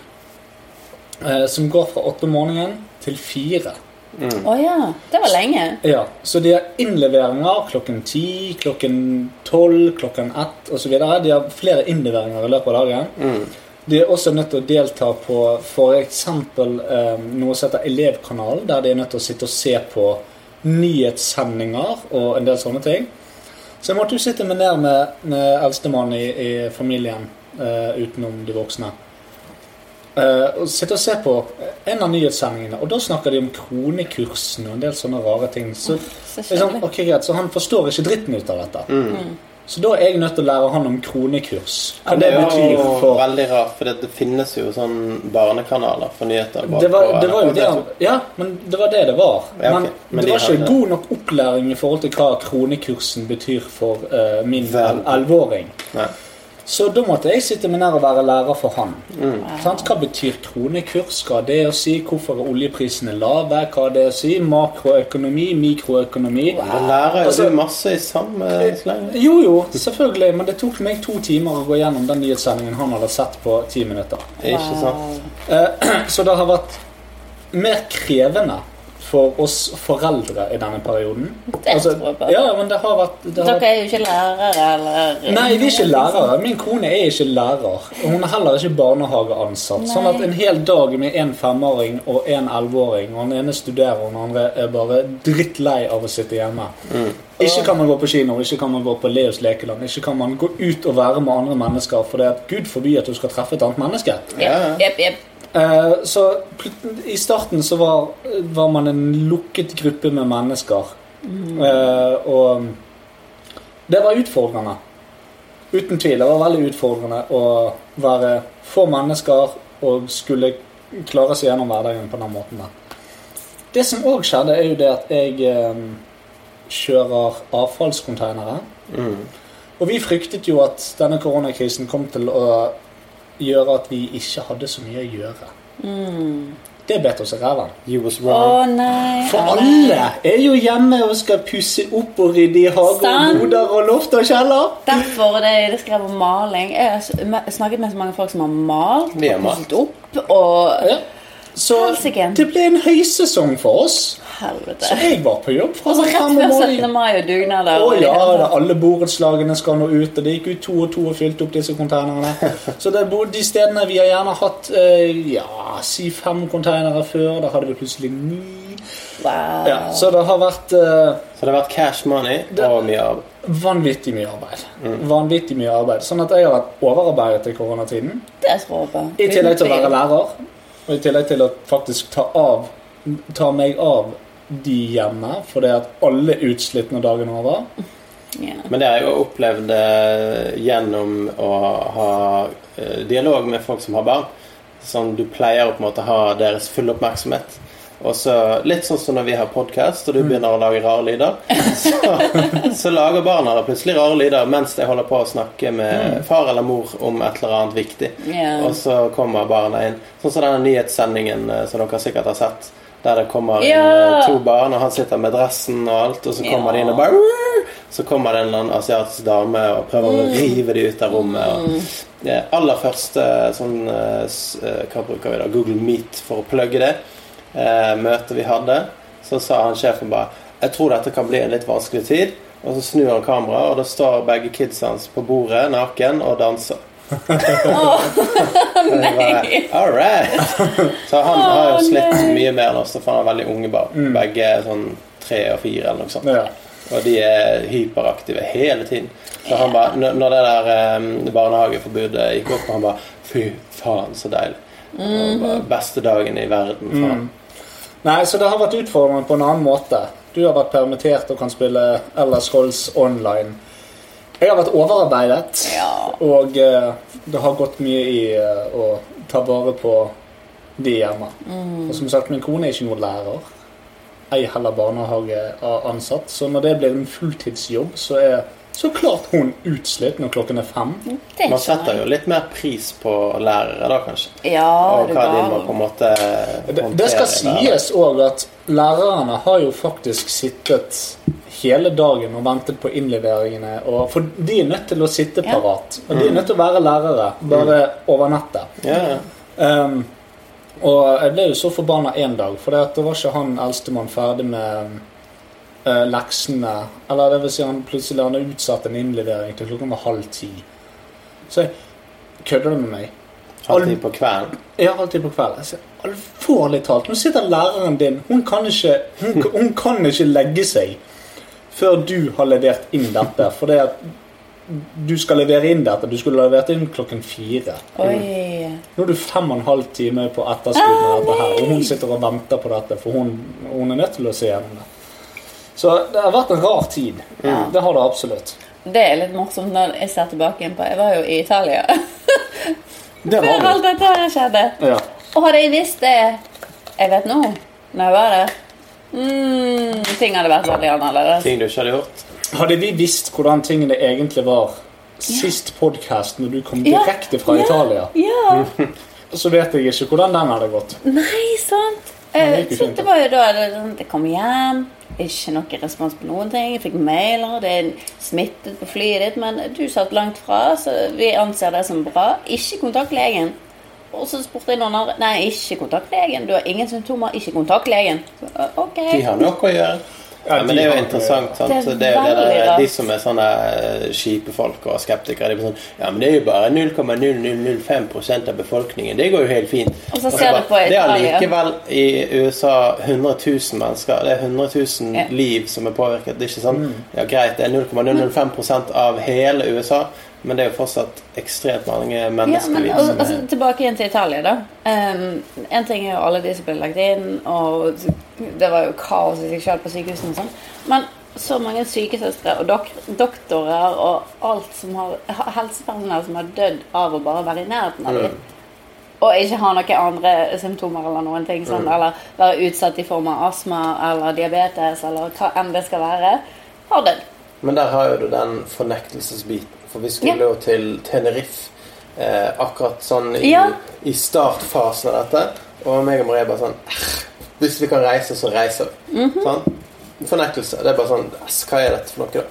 D: uh, som går fra åtte om morgenen til fire.
C: Å ja. Det var lenge.
D: Ja, Så de har innleveringer klokken ti, klokken tolv, klokken ett osv. De har flere innleveringer i løpet av dagen. De er også nødt til å delta på f.eks. Eh, noe som heter Elevkanalen, der de er nødt til å sitte og se på nyhetssendinger og en del sånne ting. Så jeg måtte jo sitte meg ned med, med eldstemann i, i familien, uh, utenom de voksne. Uh, og sitte og se på en av nyhetssendingene, og da snakker de om kronekursen og en del sånne rare ting. Så,
C: Så
D: liksom,
C: kjedelig.
D: ok, greit, så han forstår ikke dritten ut av dette. Så da er jeg nødt til å lære han om kronekurs. Hva det det
B: er jo
D: for
B: veldig rart, for det, det finnes jo sånn barnekanaler for nyheter.
D: det var, det var jo det han Ja, men det var det det var.
B: Ja, okay.
D: Men,
B: Men
D: det
B: de
D: var ikke
B: hadde-
D: god nok opplæring i forhold til hva kronekursen betyr for uh, min
B: Vel.
D: el- elleveåring.
B: Nei.
D: Så da måtte jeg sitte med nær og være lærer for han.
B: Mm.
D: Hva betyr kronekurs? Hva er det å si? Hvorfor er oljeprisene lave? Hva er det å si? Makroøkonomi, mikroøkonomi.
B: Da lærer jo
D: Altså-
B: du masse i samme sleng.
D: Jo, jo, selvfølgelig, men det tok meg to timer å gå gjennom den nyhetssendingen han hadde sett på ti minutter.
C: Wow.
D: Eh, Så det har vært mer krevende for oss foreldre i denne perioden.
C: Det tror jeg på.
D: ja, men det har vært det har
C: Dere er jo ikke lærere, eller
D: Nei, vi er ikke lærere. Min kone er ikke lærer. Og hun er heller ikke barnehageansatt. Sånn at en hel dag med en femåring og en elleveåring, og den ene studerer, og den andre er bare drittlei av å sitte hjemme. Ikke kan man gå på kino, ikke kan man gå på Leos lekeland, ikke kan man gå ut og være med andre mennesker, for det er gud forby at du skal treffe et annet menneske.
C: Yep, yep, jepp.
D: Eh, Så i starten så var, var man en lukket gruppe med mennesker. Uh, og det var utfordrende. Uten tvil. Det var veldig utfordrende å være få mennesker og skulle klare seg gjennom hverdagen på den måten der. Det som òg skjedde, er jo det at jeg um, kjører avfallskonteinere.
B: Mm.
D: Og vi fryktet jo at denne koronakrisen kom til å gjøre at vi ikke hadde så mye å gjøre. Det bet oss i
C: ræva.
D: For alle er jo hjemme og skal pusse opp og rydde i hage og boder og loft og kjeller.
C: Derfor det er det skrevet om maling. Jeg har snakket med så mange folk som har malt og pusset opp. Og
D: Ja. Så det ble en høysesong for oss.
C: Helvete.
D: Så jeg var på jobb fra
C: rett før 17. mai og dugnader.
D: Å ja, da, alle borettslagene skal nå ut, og det gikk ut to og to og fylte opp disse konteinerne. Så det er de stedene vi har gjerne hatt eh, ja, si fem konteinere før, da hadde vi plutselig ni.
C: Wow.
D: Ja, så det har vært eh,
B: Så det har vært cash money og mye arbeid.
D: vanvittig mye arbeid. Vanvittig mye arbeid. Sånn at jeg har vært overarbeidet i koronatiden.
C: Det tror jeg på.
D: I tillegg til å være lærer, og i tillegg til å faktisk ta av Ta meg av de hjemme, fordi at alle er utslitt når dagen er over.
C: Yeah.
B: Men det har jeg jo opplevd eh, gjennom å ha eh, dialog med folk som har barn. Sånn du pleier å på en måte ha deres fulle oppmerksomhet. Og så, Litt sånn som når vi har podkast, og du begynner å lage rare lyder. Så, så lager barna plutselig rare lyder mens de holder på å snakke med far eller mor om et eller annet viktig.
C: Yeah.
B: Og så kommer barna inn. Sånn som denne nyhetssendingen eh, som dere sikkert har sett. Der det kommer
C: Ja.
B: inn to barn, og han sitter med dressen og alt, og så kommer
C: Ja.
B: de inn og bare Så kommer det en eller annen asiatisk dame og prøver å rive de ut av rommet. Og det aller første sånn eh, s- eh, Hva bruker vi da? Google Meet for å plugge det. Eh, møtet vi hadde, så sa han sjefen bare Jeg tror dette kan bli en litt vanskelig tid. Og så snur han kameraet, og da står begge kidsa hans på bordet naken og danser. Og nei! bare, All right. Så han har jo slitt
C: nei.
B: mye mer enn oss, for han har veldig unge barn. Begge er sånn tre og fire eller noe sånt.
D: Ja.
B: Og de er hyperaktive hele tiden. Så han bare, når det der um, barnehageforbudet gikk opp, han bare Fy faen, så deilig. Det var Beste dagen i verden for han.
D: Nei, så det har vært utfordrende på en annen måte. Du har vært permittert og kan spille Ellers Scrolls online. Jeg har vært overarbeidet,
C: Ja.
D: og eh, det har gått mye i eh, å ta vare på de hjemme. Og som sagt, min kone er ikke noen lærer. Ei heller barnehageansatt. Så når det blir en fulltidsjobb, så er så klart hun utslitt når klokken er fem.
C: Er
B: Man setter jo litt mer pris på lærere da, kanskje.
C: Ja,
B: Og hva de må på en måte
D: Det, det skal sies òg at lærerne har jo faktisk sittet hele dagen og ventet på innleveringene. Og, for de er nødt til å sitte
C: Ja.
D: parat. Og de er nødt til å være lærere, bare over nettet.
B: Ja, ja.
D: Um, og jeg ble jo så forbanna én dag, for da var ikke han eldstemann ferdig med uh, leksene. Eller det vil si han plutselig hadde utsatt en innlevering til klokken var halv ti. Så jeg kødder du med meg?
B: Alltid på kvelden.
D: Ja, alltid på kvelden. Alvorlig talt, nå sitter læreren din. Hun kan, ikke, hun, hun kan ikke legge seg før du har levert inn dette. For det at du skal levere inn dette. Du skulle levert inn klokken fire.
C: Oi.
D: Nå er du fem og en halv time på etterskudd med dette her, og hun sitter og venter på dette, for hun, hun er nødt til å se gjennom det. Så det har vært en rar tid.
C: Ja.
D: Det har det absolutt.
C: Det er litt morsomt når jeg ser tilbake på Jeg var jo i Italia
D: Det
C: før alt dette skjedde.
D: Ja.
C: Og hadde jeg visst det jeg vet nå, når jeg var der mm, Ting hadde vært veldig annerledes.
B: Ting du ikke hadde gjort.
D: Hadde vi visst hvordan tingene egentlig var sist podkast, når du kom direkte fra
C: yeah.
D: Italia,
C: Ja.
D: så vet jeg ikke hvordan den hadde gått.
C: Nei, sant.
D: det
C: Eh,
D: fint,
C: det var jo da det, sånn, jeg kom hjem, ikke noe respons på noen ting. Jeg fikk mailer, det er smittet på flyet ditt, men du satt langt fra, så vi anser det som bra. Ikke kontakt legen. Og så spurte jeg noen andre Nei, ikke kontakt legen. Du har ingen symptomer, ikke kontakt legen. Så, eh, ok.
B: De har noe å gjøre.
D: Ja,
B: Ja, men det er jo interessant. Sant?
C: Det er
B: Det er jo det der, de som er sånne eh, kjipe folk og skeptikere. De er sånn Ja, men det er jo bare 0,0005% av befolkningen. Det går jo helt fint.
C: Og så
B: Og så
C: ser
B: bare,
C: du på
B: Det er
C: likevel
B: allikevel i USA 100 000 mennesker. Det er 100 000
C: Ja.
B: liv som er påvirket. Det er ikke sånn Ja, greit, det er 0,005% av hele USA, men det er jo fortsatt ekstremt mange
C: Ja,
B: menneskeliv
C: men
B: som
C: al- altså, Tilbake igjen til Italia, da. Um, en ting er jo alle de som ble lagt inn, og det var jo kaos i seg selv på sykehusene og sånn. Men så mange sykesøstre og dok doktorer og alt som har helsepersonell som har dødd av å bare være i nærheten av dem. Og ikke ha noen andre symptomer eller noen ting sånn, eller være utsatt i form av astma eller diabetes eller hva enn det skal være, har dødd.
B: Men der har jo du den fornektelsesbiten. For vi skulle jo til Tenerife eh, akkurat sånn i,
C: Ja.
B: i startfasen av dette. Og meg og Marie bare sånn "Eh, Hvis vi kan reise, så reiser vi.
C: Mhm.
B: Sånn? Fornektelse. Det er bare sånn Hva er dette for noe, da?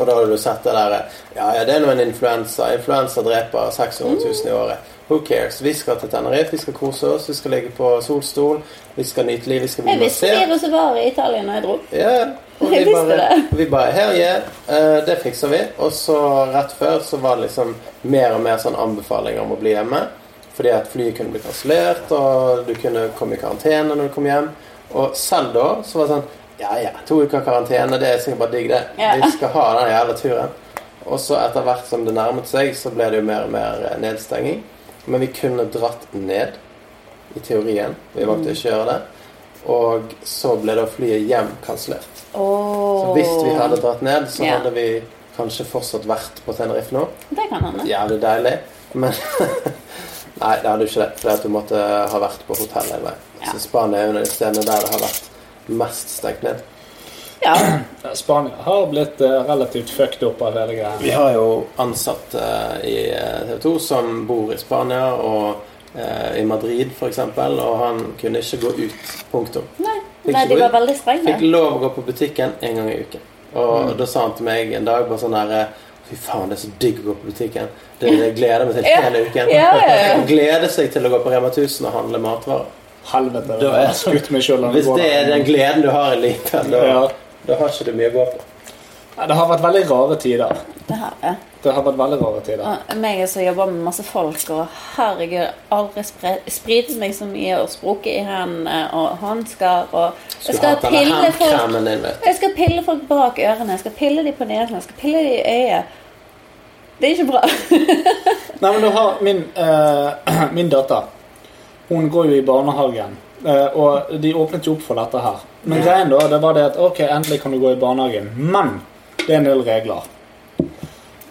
B: Og da har du sett det der Ja, ja, det er nå en influensa. Influensa dreper 600 000 i året. Who cares? Vi skal til Tenerife, vi skal kose oss, vi skal ligge på solstol, vi skal nyte livet, vi skal bli
C: Jeg visste
B: massert.
C: så var i Italia når jeg dro.
B: Ja, og vi bare, vi bare Her, yeah, eh, det fikser vi. Og så rett før så var det liksom mer og mer sånn anbefalinger om å bli hjemme. Fordi at flyet kunne bli kansellert, og du kunne komme i karantene når du kom hjem. Og selv da så var det sånn Ja ja, to uker karantene, det er sikkert bare digg, det.
C: Ja.
B: Vi skal ha den jævla turen. Og så etter hvert som det nærmet seg, så ble det jo mer og mer eh, nedstenging. Men vi kunne dratt ned, i teorien. Vi valgte ikke å gjøre det. Og så ble da flyet hjem kansellert.
C: Oh.
B: Så hvis vi hadde dratt ned, så
C: Ja.
B: hadde vi kanskje fortsatt vært på Tenerife nå.
C: Det kan hende.
B: Jævlig deilig. Men Nei, det hadde jo ikke det. Fordi at du måtte ha vært på hotell hele veien.
C: Ja.
B: Så Spania er jo de stedene der det har vært mest stengt ned.
C: Ja.
D: Spania har blitt eh, relativt fucked opp av hele greia.
B: Vi har jo ansatte i eh, TV 2 som bor i Spania og eh, i Madrid f.eks., og han kunne ikke gå ut. Punktum.
C: Nei, Nei de var veldig strenge.
B: Fikk lov å gå på butikken en gang i uken. Og da sa han til meg en dag bare sånn her Fy faen, det er så digg å gå på butikken. Det, det gleder jeg meg til hele uken.
C: Ja, ja, ja.
B: Gleder seg til å gå på Rema 1000 og handle matvarer.
D: Helvete.
B: Da
D: Jeg skutt meg selv
B: Hvis det er den gleden du har i livet, da,
D: Ja.
B: da har ikke du mye å gå på.
D: Det har vært veldig rare tider.
C: Det har ja.
D: Det har vært veldig rare tider.
C: Og meg som jobber med masse folk, og herregud, aldri spritet meg så mye og sprukket i hendene og hansker og Jeg skal pille folk. Jeg skal pille folk bak ørene, jeg skal pille dem på nesen, jeg skal pille dem i øyet. Det er ikke bra.
D: Nei, men du har min, uh, min datter. Hun går jo i barnehagen. Uh, og de åpnet jo opp for dette her. Men greien da, det var det at ok, endelig kan du gå i barnehagen. Men det er en del regler.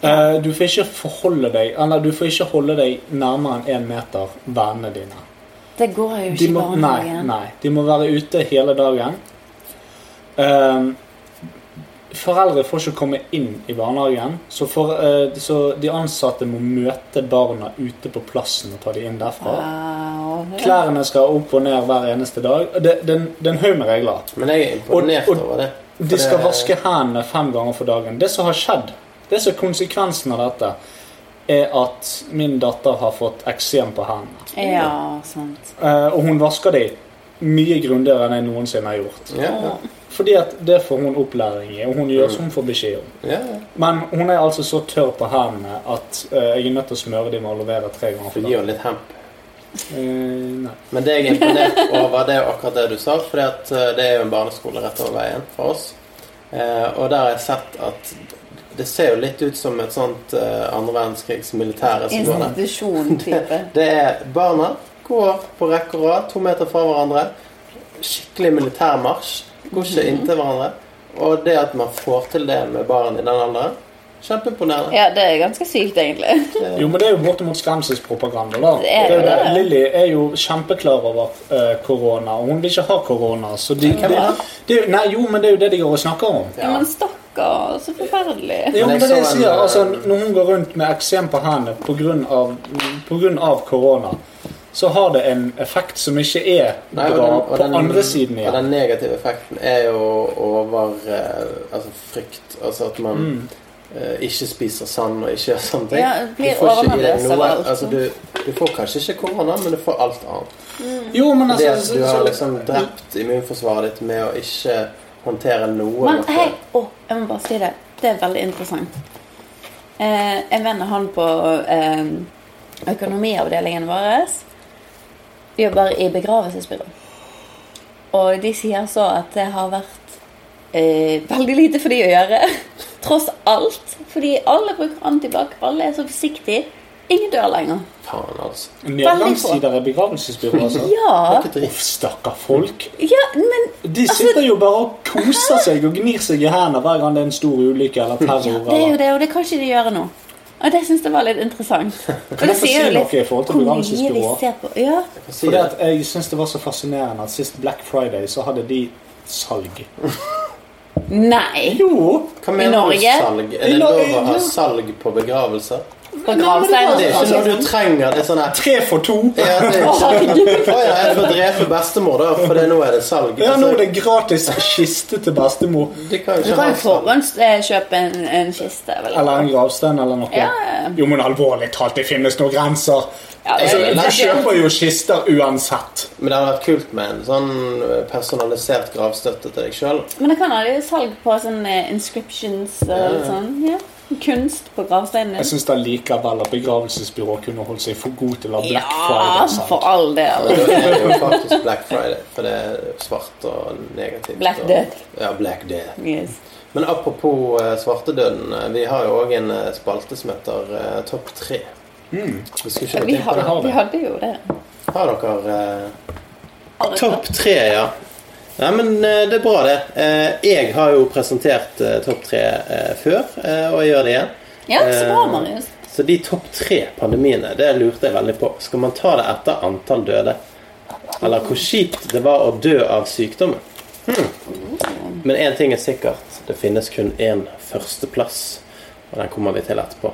D: Uh, du får ikke forholde deg Eller du får ikke holde deg nærmere enn én meter vennene dine.
C: Det går jo ikke
D: De
C: i
D: må, nei,
C: barnehagen.
D: nei. De må være ute hele dagen. Uh, foreldre får ikke komme inn i barnehagen, så, for, uh, så de ansatte må møte barna ute på plassen og ta dem inn derfra.
C: Wow.
D: Klærne skal opp og ned hver eneste dag. Det, det, det er en haug med regler.
B: Men jeg er imponert
D: Og- og-
B: over det.
D: De skal vaske hendene fem ganger for dagen. Det som har skjedd, det som er konsekvensen av dette, er at min datter har fått eksem på hendene.
C: Ja, sant.
D: Eh, og hun vasker de mye grundigere enn jeg noensinne har gjort.
B: Ja, ja.
D: Fordi at det får hun opplæring i, og hun gjør som hun får beskjed om.
B: ja.
D: Men hun er altså så tørr på hendene at eh, jeg er nødt til å smøre dem med aloe vera tre ganger
B: For gi
D: dagen.
B: henne litt hemp.
D: Eh, nei.
B: Men det jeg er imponert over, det er akkurat det du sa. For det er jo en barneskole rett over veien fra oss. Eh, og der har jeg sett at det ser jo litt ut som et sånt eh, andre verdenskrigs militære.
C: Institusjon-type.
B: Det er barna går på rekke og rad, to meter fra hverandre. Skikkelig militærmarsj. Går ikke inntil hverandre. Og det at man får til det med barn i den alderen, kjempeimponerende.
C: Ja, det er ganske sykt, egentlig.
D: Jo, men det er jo bortimot skremselspropaganda, da.
C: Det er
D: Det er jo
C: det.
D: det. Lilly er jo kjempeklar over eh, korona, og hun vil ikke ha korona. Så de, de,
B: er det?
D: det, er jo- nei, jo, men det er jo det de går og snakker om.
C: Ja, men stakkar, så forferdelig.
D: Jo, men det er det
B: jeg
D: sier. Altså,
B: eh,
D: når hun går rundt med eksem på hendene pga. Korona, så har det en effekt som ikke er
B: Nei,
D: bra
B: den-
D: på
B: den-
D: andre siden
B: Og den negative effekten er jo over eh, altså frykt. Altså at man
D: Mm.
B: Eh, ikke spiser sand og ikke gjør sånne ting.
C: Ja, blir
B: du får ikke i deg
C: overnervøs av
B: noe
C: alt.
B: altså, du, du får kanskje ikke korona, men du får alt annet.
D: Jo, men
B: Det
D: altså
B: at du har liksom drept immunforsvaret ditt med å ikke håndtere noe.
C: Men hei, oh, jeg må bare si det. Det er veldig interessant. Eh, en venn av han på eh, økonomiavdelingen vår jobber i begravelsesbyrå. Og de sier så at det har vært eh, veldig lite for de å gjøre. Tross alt. Fordi alle bruker antibac. Alle er så forsiktige. Ingen dør lenger.
B: Faen, altså.
D: Nedgangstider i begravelsesbyrå, altså.
C: Ja,
D: Uff, stakkar folk.
C: ja men
D: De sitter jo bare og koser seg og gnir seg i hendene hver gang det er en stor ulykke eller
C: ja, det er jo det, og det kan ikke de gjøre nå. Og det syns jeg var litt interessant.
D: Kan jeg få si noe i forhold til begravelsesbyrået?
C: vi ser på. Ja,
B: Jeg kan si
D: Fordi at jeg syns det var så fascinerende at sist Black Friday så hadde de salg.
C: Nei!
D: Jo!
B: Hva mener du
C: Norge?
B: salg? Er det lov å ha salg på begravelser?
C: På gravsteinen.
B: Det er ikke noe du trenger. Det er sånn her
D: Tre for to!
B: ja, det er ikke...
C: herregud.
B: Ja, for drepe bestemor, da? For det, nå er det salg.
D: Ja, nå er
B: Altså,
D: det gratis kiste til bestemor.
C: Du kan jo forhåndskjøpe en, en kiste. Vel?
D: Eller en gravstein eller noe.
C: Ja, ja.
D: Jo, men alvorlig talt, det finnes noen grenser.
C: Ja,
D: Altså,
C: litt
D: kjøper jo kister uansett.
B: Men det hadde vært kult med en sånn personalisert gravstøtte til deg sjøl.
C: Men det kan ha litt salg på sånne inscriptions og
B: Ja.
C: sånn. Ja. Kunst på gravsteinene.
D: Jeg syns da likevel at begravelsesbyrå kunne holdt seg for god til å ha Black
C: Ja,
D: Friday Ja,
C: for all del.
B: Det er jo faktisk Black Friday, for det er svart og negativt.
C: Black
B: og,
C: Death.
B: Ja, Black Death.
C: Yes.
B: Men apropos uh, svartedøden. eh, Vi har jo òg en eh, spalte som heter eh, Topp tre.
D: Mm.
B: Vi
C: har,
D: har
C: vi hadde jo det.
B: Har dere eh, Topp tre, ja. Nei, men eh, det er bra, det. Eh, Jeg har jo presentert eh, topp tre eh, før, eh, og jeg gjør det igjen.
C: Ja, så bra, Marius.
B: Så de topp tre pandemiene, det lurte jeg veldig på. Skal man ta det etter antall døde? Eller hvor kjipt det var å dø av sykdommen? Hmm. Men én ting er sikkert. Det finnes kun én førsteplass. Og den kommer vi til etterpå.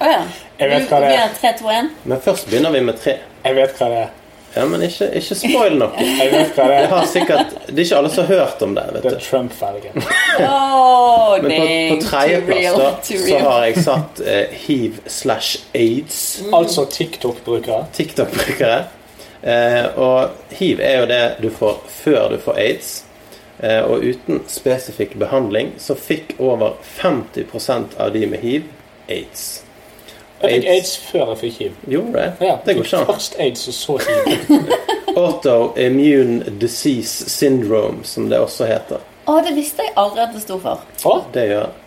C: Å ja.
D: Jeg vet hva det er.
C: Vi har 3, 2, 1.
B: Men først begynner vi med tre.
D: Jeg vet hva det er.
B: Ja, Men ikke, ikke spoil noe.
D: Jeg vet hva det
B: Det,
D: er.
B: har sikkert, det er ikke alle som har hørt om det. vet
D: Det er Trump-felgen.
C: Oh,
B: Men på, på tredjeplass så har jeg satt eh, hiv slash aids.
D: Altså TikTok-brukere.
B: TikTok-brukere. Eh, og hiv er jo det du får før du får aids. Eh, og uten spesifikk behandling så fikk over 50% av de med hiv aids.
D: Jeg fikk aids før jeg fikk hiv.
B: Gjorde det?
D: Ja,
B: det går ikke an.
D: Først aids, og så hiv.
B: Autoimmune disease syndrome, som det også heter.
C: Å, det visste jeg aldri at det sto for.
D: Å,
B: Det gjør det.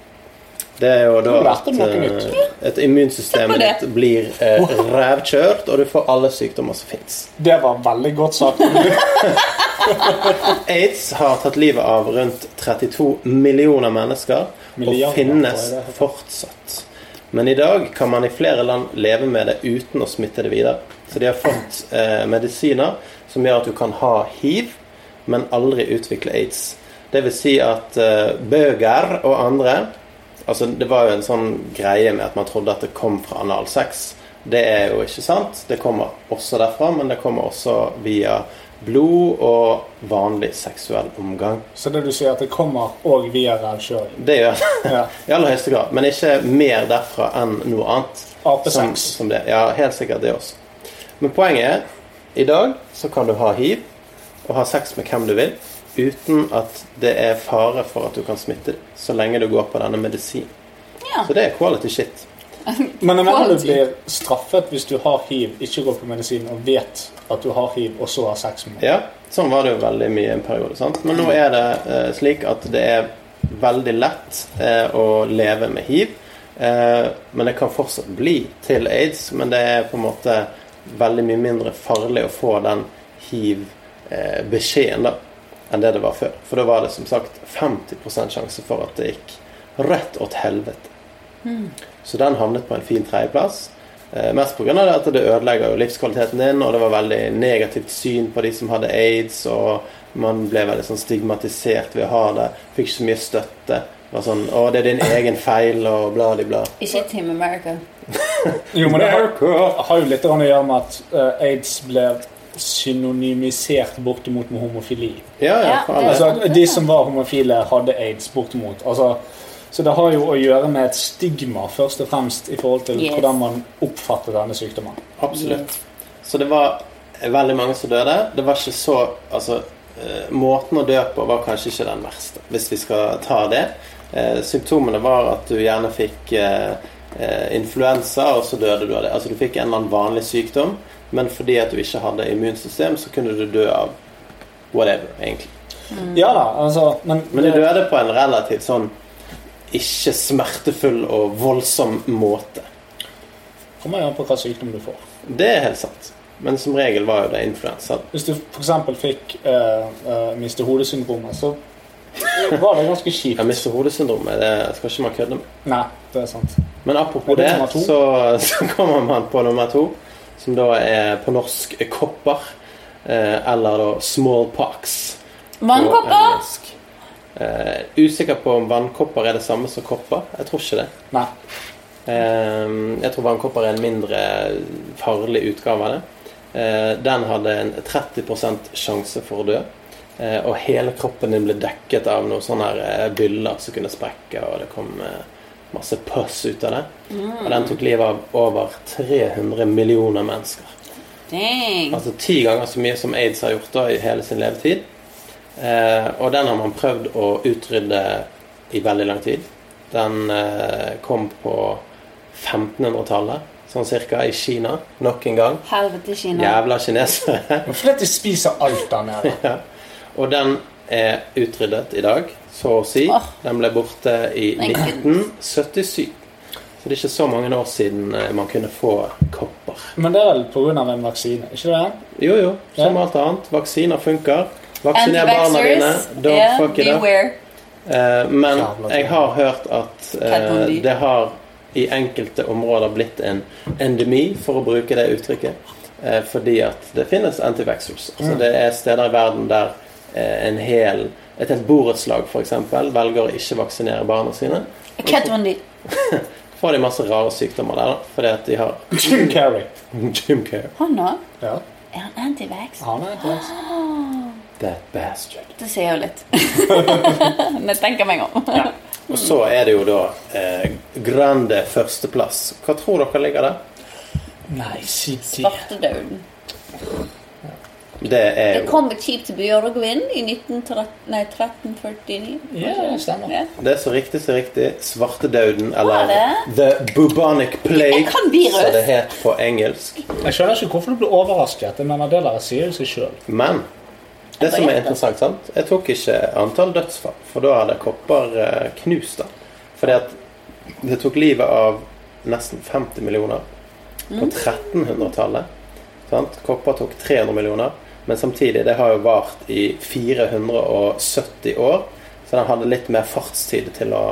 B: Det er jo da at eh, et immunsystem ditt blir eh, rævkjørt, og du får alle sykdommer som fins.
D: det var veldig godt sagt.
B: Aids har tatt livet av rundt 32 millioner mennesker
D: Milliarder,
B: og finnes fortsatt. Men i dag kan man i flere land leve med det uten å smitte det videre. Så de har fått eh, medisiner som gjør at du kan ha hiv, men aldri utvikle aids. Det vil si at eh, bøger og andre Altså, det var jo en sånn greie med at man trodde at det kom fra analsex. Det er jo ikke sant. Det kommer også derfra, men det kommer også via blod og vanlig seksuell omgang.
D: Så det du sier, at det kommer òg via rævkjøring.
B: Det gjør det
D: Ja.
B: i aller høyeste grad. Men ikke mer derfra enn noe annet. Som,
D: Apesex.
B: som. Ja, helt sikkert det også. Men poenget er i dag så kan du ha hiv og ha sex med hvem du vil uten at det er fare for at du kan smitte det, så lenge du går på denne medisinen.
C: Ja.
B: Så det er quality shit.
D: Men jeg mener du blir straffet hvis du har hiv, ikke går på medisin og vet at du har hiv, og så har sex med noen.
B: Ja, sånn var det jo veldig mye en periode. sant? Men nå er det eh, slik at det er veldig lett eh, å leve med hiv. Eh, men det kan fortsatt bli til aids. Men det er på en måte veldig mye mindre farlig å få den hiv-beskjeden da enn det det var før. For da var det som sagt 50 sjanse for at det gikk rett åt helvete. Så den havnet på en fin tredjeplass. Eh, mest pga. at det ødelegger jo livskvaliteten din, og det var veldig negativt syn på de som hadde aids, og man ble veldig sånn stigmatisert ved å ha det. Fikk ikke så mye støtte. Det var sånn 'Å, det er din egen feil', og bla, bla, bla.
C: Ikke Team America.
D: Jo, men det har, har jo litt å gjøre med at uh, aids ble synonymisert bortimot med homofili.
B: Ja, ja,
C: Ja, det-
D: Altså, de som var homofile, hadde aids bortimot. Altså, så det har jo å gjøre med et stigma, først og fremst, i forhold til
C: Yes.
D: hvordan man oppfatter denne sykdommen.
B: Absolutt. Så det var veldig mange som døde. Det var ikke så Altså, eh, måten å dø på var kanskje ikke den verste, hvis vi skal ta det. Eh, symptomene var at du gjerne fikk eh, influensa, og så døde du av det. Altså du fikk en eller annen vanlig sykdom, men fordi at du ikke hadde immunsystem, så kunne du dø av whatever, egentlig.
D: Ja da, altså Men,
B: Men du døde på en relativt sånn ikke smertefull og voldsom måte.
D: kommer jo an på hva sykdom du får.
B: Det er helt sant. Men som regel var jo det influensa.
D: Hvis du f.eks. fikk uh, uh, miste hodesyndromet, så var det ganske kjipt.
B: ja, miste hodesyndromet. Det skal ikke man kødde med.
D: Nei, det er sant.
B: Men apropos
D: det
B: det, så, så kommer man på nummer to, som da er på norsk kopper. Eh, eller da smallpox.
C: Vannkopper!
B: Eh, usikker på om vannkopper er det samme som kopper. Jeg tror ikke det.
D: Nei.
B: Eh, jeg tror vannkopper er en mindre farlig utgave av det. Eh, den hadde en 30 sjanse for å dø. Eh, og hele kroppen din ble dekket av noen sånne byller som kunne sprekke, og det kom masse pøss ut av det. Og den tok livet av over 300 millioner mennesker.
C: Dang.
B: Altså ti ganger så mye som aids har gjort da i hele sin levetid. Eh, og den har man prøvd å utrydde i veldig lang tid. Den eh, kom på 1500-tallet, sånn cirka, i Kina. Nok en gang.
C: Helvete, Kina.
B: Jævla kinesere.
D: Fordi de spiser alt der nede.
B: ja. Og den er utryddet i dag, så å si.
C: Oh.
B: Den ble borte i 1977. Så det er ikke så mange år siden eh, man kunne få kopper.
D: Men det er vel pga. en vaksine, ikke det?
B: Jo, jo, som alt annet. Vaksiner funker. Vaksiner barna dine. Don't
C: Yeah,
B: fuck it up. Eh, men jeg har hørt at eh, det har i enkelte områder blitt en endemi, for å bruke det uttrykket. Eh, fordi at det finnes antivaxers. Altså, det er steder i verden der en hel, et helt borettslag f.eks. velger å ikke vaksinere barna sine.
C: Cat Bundy.
B: Får de masse rare sykdommer der, da, fordi at de har
D: Jim Carrey.
B: Jim Carrey.
C: Han òg?
D: Ja,
C: Er han antivax?
D: han er det.
B: That bastard.
C: Det sier jo litt. Men jeg tenker meg om.
B: Og så er det jo da eh, Grande førsteplass. Hva tror dere ligger der?
D: Nei, si det.
C: Svartedauden.
B: Det er jo Det
C: kom et skip til Bjørgvin i 1349.
D: Ja, det stemmer.
C: Ja.
B: Det er så riktig så riktig. Svartedauden,
C: Var
B: eller? The Bubonic Plague, som det het på engelsk.
D: Jeg skjønner ikke hvorfor du blir overrasket. Jeg mener, det der sier jo seg sjøl.
B: Men det som er interessant, sant? jeg tok ikke antall dødsfall, for da hadde kopper eh, knust. Fordi at det tok livet av nesten 50 millioner på 1300-tallet. Sant? Kopper tok 300 millioner, men samtidig, det har jo vart i 470 år, så den hadde litt mer fartstid til å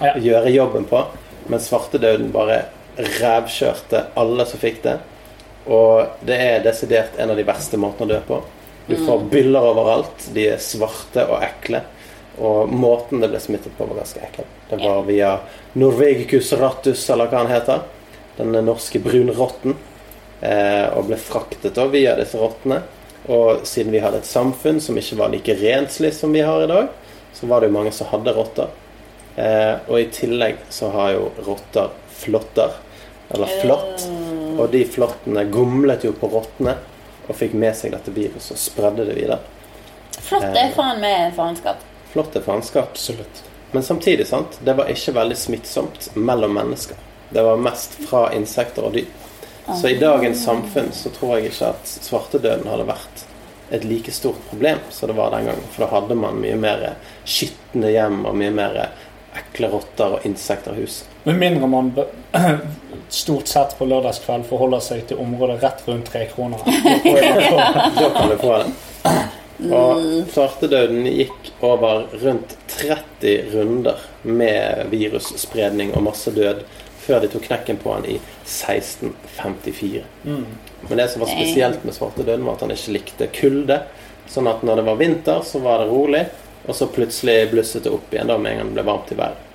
D: Ja.
B: gjøre jobben på. Men svartedauden bare rævkjørte alle som fikk det. Og det er desidert en av de verste måtene å dø på. Du får byller overalt. De er svarte og ekle. Og måten det ble smittet på, var ganske ekkel. Det var via Norvegicus rattus, eller hva han heter. Den norske brunrotten. Eh, og ble fraktet da via disse rottene. Og siden vi hadde et samfunn som ikke var like renslig som vi har i dag, så var det jo mange som hadde rotter. Eh, og i tillegg så har jo rotter flotter. Eller flått. Og de flåttene gomlet jo på rottene og fikk med seg dette viruset og spredde det videre.
C: Flott er faen meg faenskap.
B: Flott er faenskap.
D: Absolutt.
B: Men samtidig, sant, det var ikke veldig smittsomt mellom mennesker. Det var mest fra insekter og dyr. Så i dagens samfunn så tror jeg ikke at svartedøden hadde vært et like stort problem som det var den gangen. For da hadde man mye mer skitne hjem og mye mer ekle rotter og insekter i huset.
D: Med mindre man stort sett på lørdagskveld forholder seg til området rett rundt tre kroner.
B: Da kan du få det. Og svartedøden gikk over rundt 30 runder med virusspredning og massedød før de tok knekken på han i 1654. Men det som var spesielt med svartedøden, var at han ikke likte kulde. Sånn at når det var vinter, så var det rolig, og så plutselig blusset det opp igjen da med en gang det ble varmt i været.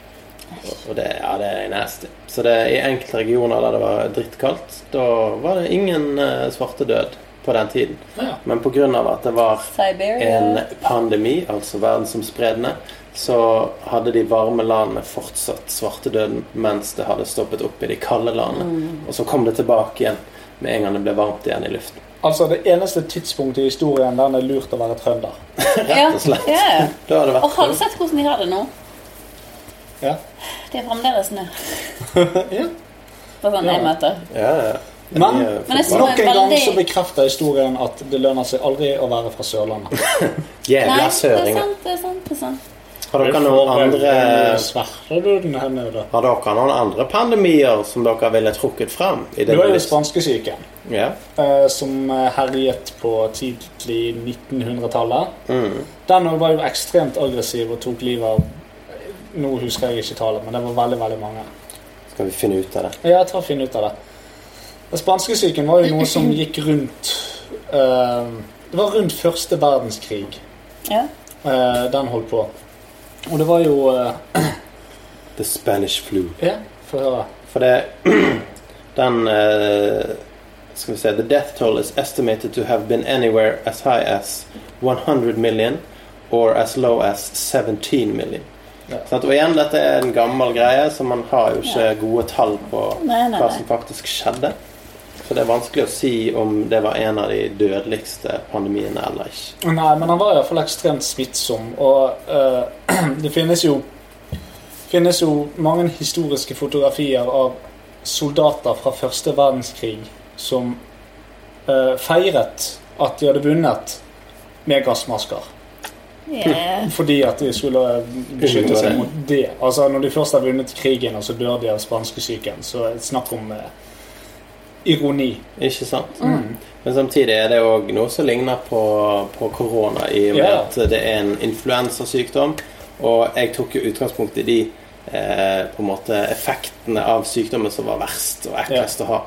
B: Og det, ja, det er nasty. Så det, i enkelte regioner der det var drittkaldt, da var det ingen uh, svartedød på den tiden.
D: Ja.
B: Men pga. at det var
C: Siberia.
B: en pandemi, altså verdensomspredende, så hadde de varme landene fortsatt svartedøden mens det hadde stoppet opp i de kalde landene. Og så kom det tilbake igjen med en gang det ble varmt igjen i luften.
D: Altså det eneste tidspunktet i historien der det er lurt å være trønder.
C: Rett
B: og slett.
C: ja.
B: Da har det
C: Og har du sett hvordan de har det nå?
D: Ja.
C: Det er fremdeles snø
D: ja.
C: på sånn jeg møter.
B: ja, ja.
D: Men-
C: Men
B: fotball.
D: Nok en gang så bekrefter historien at det lønner seg aldri å være fra Sørlandet.
B: Jævla
C: er
B: søringer.
C: sant. det er sant, det er sant.
B: Har dere noen andre. Har dere noen andre pandemier som dere ville trukket fram? I
D: Du
B: det
D: var jo spanskesyken,
B: Ja.
D: eh, som eh, herjet på tidlig 1900-tallet.
B: Mm.
D: Den var jo ekstremt aggressiv og tok livet av Nå husker jeg ikke tallet, men det var veldig veldig mange.
B: Skal vi finne ut av det?
D: Ja, jeg tar finne ut av det. Den Spanskesyken var jo noe som gikk rundt uh, Det var rundt første verdenskrig
C: Ja.
D: Uh, den holdt på. Og det var jo uh,
B: The Spanish flu.
D: Ja, få høre.
B: For det Den eh, Skal vi se The death toll is estimated to have been anywhere as high as 100 million or as low as 17 million.
D: Ja.
B: Sant? og igjen, dette er en gammel greie, så man har jo ikke gode tall på
C: Nei, nei,
B: hva
C: nei.
B: som faktisk skjedde. Så det er vanskelig å si om det var en av de dødeligste pandemiene eller ikke.
D: Nei, men han var iallfall ekstremt smittsom, og uh, det finnes jo finnes jo mange historiske fotografier av soldater fra første verdenskrig som uh, feiret at de hadde vunnet med gassmasker.
C: Yeah.
D: Fordi at de skulle beskytte seg mot det. Altså Når de først har vunnet krigen, og så dør de av spanskesyken, så er det snakk om eh, ironi.
B: Ikke sant? Men samtidig er det òg noe som ligner på, på korona, i og med
D: yeah.
B: at det er en influensasykdom. Og jeg tok jo utgangspunkt i de eh, på en måte effektene av sykdommen som var verst og eklest å ha.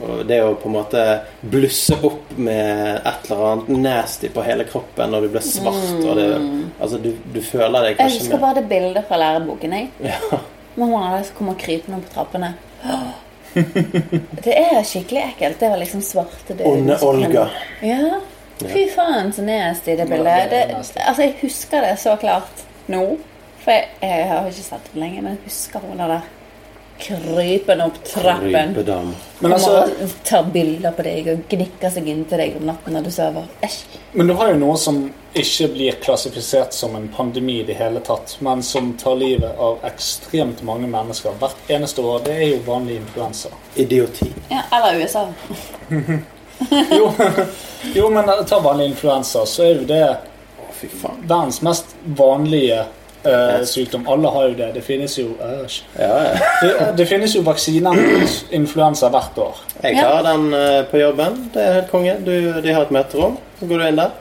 B: Og det å på en måte blusse opp med et eller annet nasty på hele kroppen når du blir svart og det, Altså, du, du føler deg
C: Jeg husker bare det bildet fra læreboken. jeg.
B: ja,
C: Mamma som kommer krypende opp trappene. Det er skikkelig ekkelt. Det var liksom svarte døden.
B: Onde. Olga.
C: Ja. Fy faen, så nasty det bildet.
D: det
C: Det, altså, jeg husker det så klart nå. For jeg, jeg har ikke sett det lenge, men jeg husker hun der krypende opp trappen.
B: Rypedam.
D: Men altså,
C: tar bilder på deg og gnikker seg inntil deg om natten når du sover. Æsj.
D: Men du har jo noe som ikke blir klassifisert som en pandemi i det hele tatt, men som tar livet av ekstremt mange mennesker hvert eneste år. Det er jo vanlig influensa.
B: Idioti.
C: Ja, eller USA.
D: Jo, jo men ta vanlig influensa, så er jo det
B: Å, fy faen.
D: verdens mest vanlige eh, sykdom. Alle har jo det. Det finnes jo uh,
B: Ja, ja.
D: det, det finnes jo vaksiner mot influensa hvert år.
B: Jeg har den uh, på jobben. Det er helt konge. Du, de har et møterom. Så går du inn der,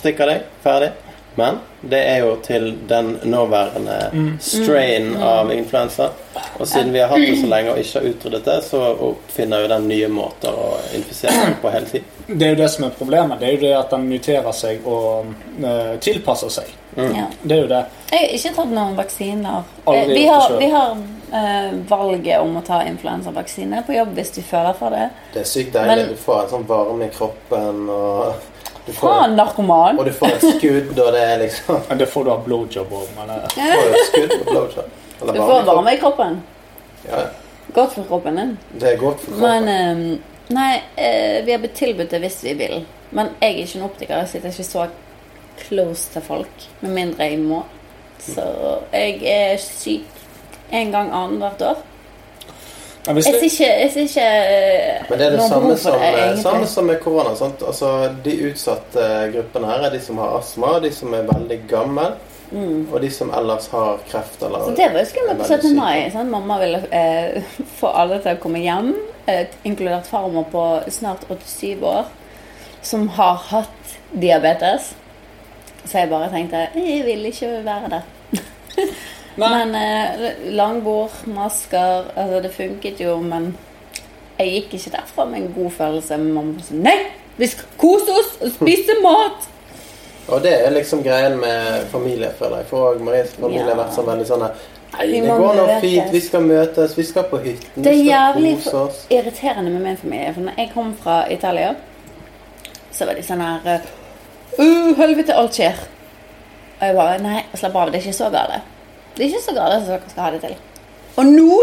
B: stikker deg, ferdig. Men det er jo til den nåværende strain av influensa. Og siden vi har hatt det så lenge og ikke har utryddet det, så oppfinner jo den nye måter å infisere seg på hele tiden.
D: Det er jo det som er problemet. Det er jo det at den muterer seg og tilpasser seg.
C: Ja.
D: Det er jo det.
C: Jeg har ikke tatt noen vaksiner.
D: Aldri
C: Eh, Vi har, vi har uh, valget om å ta influensavaksine på jobb hvis du føler for det.
B: Det er sykt
C: deilig.
B: Du får en sånn varme i kroppen, og du
C: Faen, narkoman!
B: og du får et skudd, og det er liksom
D: Men det får du ha blowjob òg, men eh,
B: Du får et skudd og blowjob. Eller
C: Du får varme i kroppen.
B: Ja,
C: Godt for kroppen din.
B: det er godt for
C: Men
B: kroppen.
C: eh, Nei, uh, vi har blitt tilbudt det hvis vi vil. Men jeg er ikke en optiker. Jeg sitter ikke så close til folk. Med mindre jeg må. Så jeg er syk en gang annethvert år.
D: Ja, hvis
C: Jeg ser ikke, jeg ser ikke eh,
B: Men det er det samme som,
C: det,
B: eh,
C: egentlig.
B: samme som med korona. Sant? Altså, de utsatte gruppene her er de som har astma, de som er veldig gamle, og de som ellers har kreft eller
C: Mm. Så det var jo skummelt på
B: veldig
C: 17. mai. Sant? Mamma ville eh, få alle til å komme hjem, eh, inkludert farmor på snart 87 år, som har hatt diabetes. Så jeg bare tenkte jeg vil ikke være der. Men eh, langbord, masker Altså, det funket jo, men jeg gikk ikke derfra med en god følelse. Men Mamma sånn Nei! Vi skal kose oss og spise mat!
B: Og det er liksom greien med familie, føler jeg. For også Maries familie har vært sånn veldig sånn her, Nei, det går nå fint. Vi skal møtes. Vi skal på hytten.
C: Det er jævlig
B: kose oss.
C: irriterende med min familie. For når jeg kom fra Italia, så var de sånn her uh, Helvete, alt skjer. Og jeg bare Nei, slapp av. Det er ikke så gale. Det er ikke så gale som dere skal ha det til. Og nå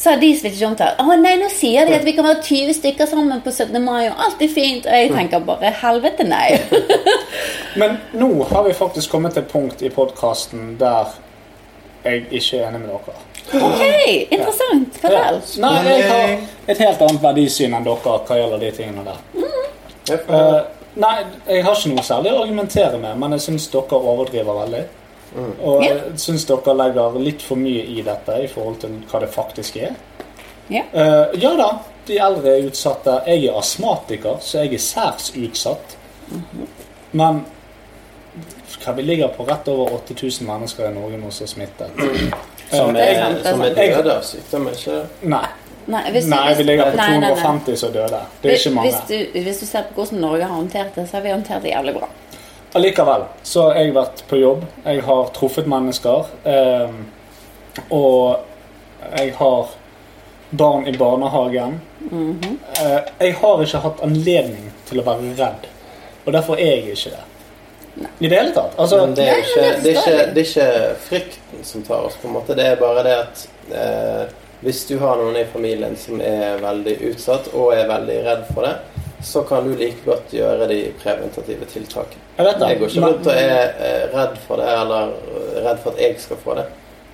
C: så har de ikke kom til Å nei, nå sier de at vi kan være 20 stykker sammen på 17. mai, og alt er fint. Og jeg tenker bare helvete, nei.
D: men nå har vi faktisk kommet til et punkt i podkasten der jeg ikke er enig med dere.
C: Ok, interessant. Fortell.
D: Ja. Nei, jeg har et helt annet verdisyn enn dere hva gjelder de tingene der.
B: Mm.
D: Uh, nei, jeg har ikke noe særlig å argumentere med, men jeg syns dere overdriver veldig. Og
C: jeg
D: jeg syns dere legger litt for mye i dette i forhold til hva det faktisk er.
C: Ja.
D: Uh, ja da, de eldre er utsatte. Jeg er astmatiker, så jeg er særs utsatt. Men hva vi ligger på rett over 8000 mennesker i Norge nå som er smittet.
B: Som
C: er
B: er,
C: er
B: som er døde av sykdom, ikke
D: Nei.
C: Nei, hvis,
D: Nei, vi ligger på
C: Nei, nei, nei.
D: 250 som døde. Det er ikke mange.
C: Hvis du, hvis du ser på hvordan Norge har håndtert det, så har vi håndtert det jævlig bra.
D: Allikevel så har jeg vært på jobb. Jeg har truffet mennesker. Eh, og jeg har barn i barnehagen.
C: Mhm.
D: Eh, jeg har ikke hatt anledning til å være redd. Og derfor er jeg ikke det. I det hele tatt. Altså,
B: Men det er, ikke,
C: det
B: det, er ikke, det er ikke frykten som tar oss, på en måte. Det er bare det at eh, hvis du har noen i familien som er veldig utsatt og er veldig redd for det, så kan du like godt gjøre de preventative tiltakene.
D: jeg.
B: Jeg går ikke rundt og er eh, redd for det, eller redd for at jeg skal få det.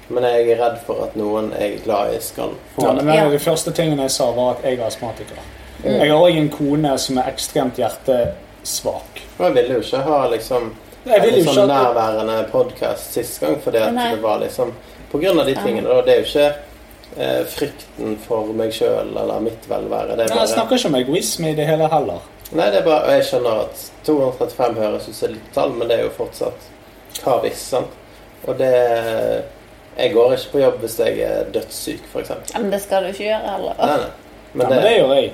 B: Men jeg er redd for at noen jeg er glad i, skal få
D: Ja,
B: det.
D: men
C: Ja.
D: de første tingene jeg sa, var at jeg er astmatiker. Jeg har òg en kone som er ekstremt hjertesvak.
B: Og jeg ville jo ikke ha liksom en sånn
D: ikke
B: nærværende podkast sist gang, fordi at
C: Nei.
B: det var liksom På grunn av de tingene. Da, det er jo ikke eh, frykten for meg sjøl eller mitt velvære. Det er
D: Nei, Jeg snakker ikke om egoisme i det hele heller.
B: Nei, det er bare og Jeg skjønner at 235 høres ut som et lite tall, men det er jo fortsatt hva hvis, sant? Og det Jeg går ikke på jobb hvis jeg er dødssyk, f.eks.
C: Ja, men det skal du ikke gjøre heller.
B: Nei, nei.
D: Men, ja, men det gjør jeg.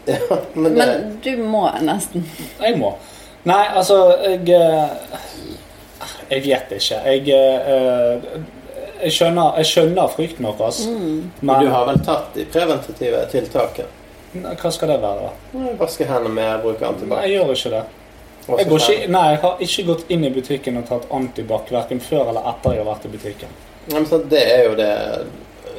B: ja, men det
C: Men du må nesten.
D: Jeg må. Nei, altså Jeg eh, Jeg vet ikke. Jeg eh, jeg skjønner, jeg skjønner frykten deres,
C: Mm.
B: Men du har vel tatt de preventative tiltakene?
D: Hva skal det være? da?
B: Vaske hendene med, bruk
D: Nei,
B: antibac.
D: jeg gjør ikke det. Jeg, går ikke, nei, jeg har ikke gått inn i butikken og tatt antibac verken før eller etter jeg har vært i butikken.
B: Nei, men så Det er jo det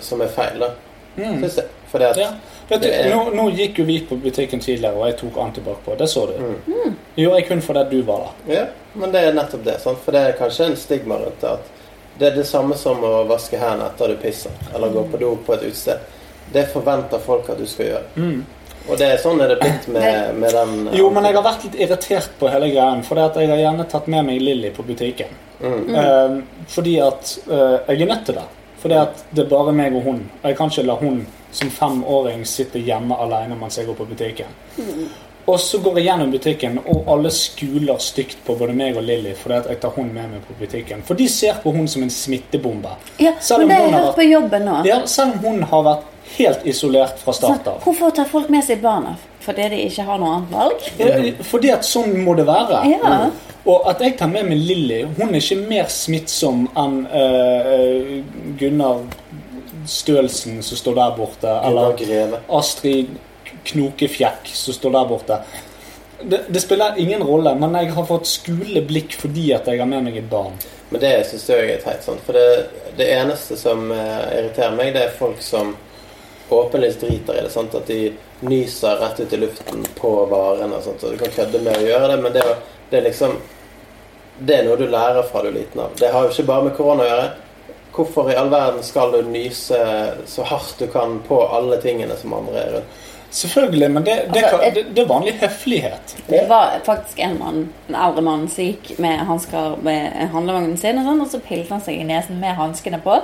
B: som er feil, da.
D: Mm.
B: Syns jeg. Fordi at
D: Ja. Vet du,
B: er-
D: nå, nå gikk jo vi på butikken tidligere, og jeg tok antibac på. Det så du.
B: Mm.
D: Det gjorde jeg kun fordi du var der.
B: Ja, men det er nettopp det. Sant? For det er kanskje en stigma rundt det. at Det er det samme som å vaske hendene etter du pisser, eller gå på do på et utested. Det forventer folk at du skal gjøre.
D: Mm.
B: Og det er sånn er det blitt med, med den
D: Jo, men jeg har vært litt irritert på hele greien, For at jeg har gjerne tatt med meg Lilly på butikken.
B: Mm.
D: Eh, fordi at eh, jeg er nødt til det. Fordi at det er bare meg og hun. Og jeg kan ikke la hun som femåring sitte hjemme alene mens jeg går på butikken. Og så går jeg gjennom butikken, og alle skuler stygt på både meg og Lilly fordi at jeg tar hun med meg på butikken. For de ser på hun som en smittebombe.
C: Ja, men det har jeg hørt på jobben nå.
D: Ja, selv om hun har vært helt isolert fra start av.
C: hvorfor tar folk med seg barna? Fordi de ikke har noe annet valg?
D: Ja, Fordi at sånn må det være.
C: Ja.
D: Og at jeg tar med meg Lilly Hun er ikke mer smittsom enn uh, Gunnar Stølsen som står der borte, eller
B: Greve.
D: Astrid Knokefjekk som står der borte. Det, det spiller ingen rolle, men jeg har fått skuleblikk fordi at jeg har med meg et barn.
B: Men det syns jeg er teit. Sant? For det, det eneste som eh, irriterer meg, det er folk som åpenlyst driter i det. Sant? At de nyser rett ut i luften på varene. og sånt, og Du kan kødde med å gjøre det, men det, det er liksom Det er noe du lærer fra du er liten av. Det har jo ikke bare med korona å gjøre. hvorfor i all verden skal du nyse så hardt du kan på alle tingene som andre er rundt?
D: Selvfølgelig, men det, det,
C: Altså,
D: det, det er vanlig høflighet.
C: Det var faktisk en mann, en eldre mann som gikk med hansker med handlevognen sin, og, sånn, og så pilte han seg i nesen med hanskene på.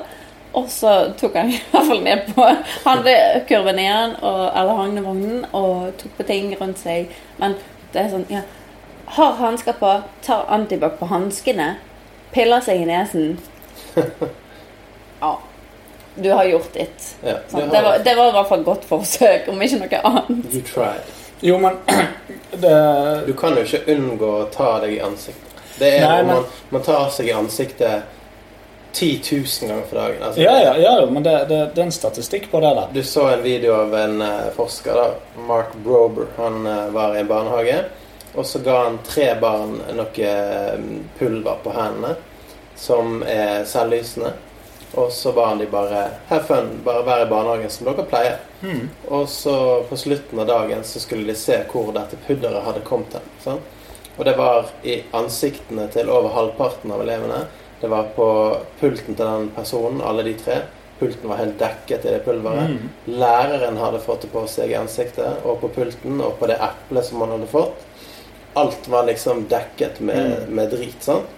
C: Og så tok han i hvert fall ned på handlekurven igjen, og, eller handlevognen, og tok på ting rundt seg. Men det er sånn, ja Har hansker på, tar antibac på hanskene, piller seg i nesen. Ja. Du har gjort ditt.
B: Ja,
C: Det,
B: har-
C: var, det var i hvert fall et godt forsøk, om ikke noe annet.
B: You tried.
D: Jo, men det,
B: Du kan jo ikke unngå å ta deg i ansiktet. Det er
D: Nei, men-
B: man, man tar seg i ansiktet 10 000 ganger for dagen. Altså,
D: Ja, ja, ja, men det, det, det er en statistikk på det der.
B: Du så en video av en eh, forsker, da, Mark Brober. Han eh, var i en barnehage. Og så ga han tre barn noe eh, pulver på hendene som er selvlysende. Og så han de bare Have fun. Bare være i barnehagen som dere pleier.
D: Mm.
B: Og så på slutten av dagen så skulle de se hvor dette pudderet hadde kommet hen. Sånn? Og det var i ansiktene til over halvparten av elevene. Det var på pulten til den personen, alle de tre. Pulten var helt dekket i det pulveret.
D: Mm.
B: Læreren hadde fått det på seg i ansiktet og på pulten og på det eplet som han hadde fått. Alt var liksom dekket med, med drit. sant?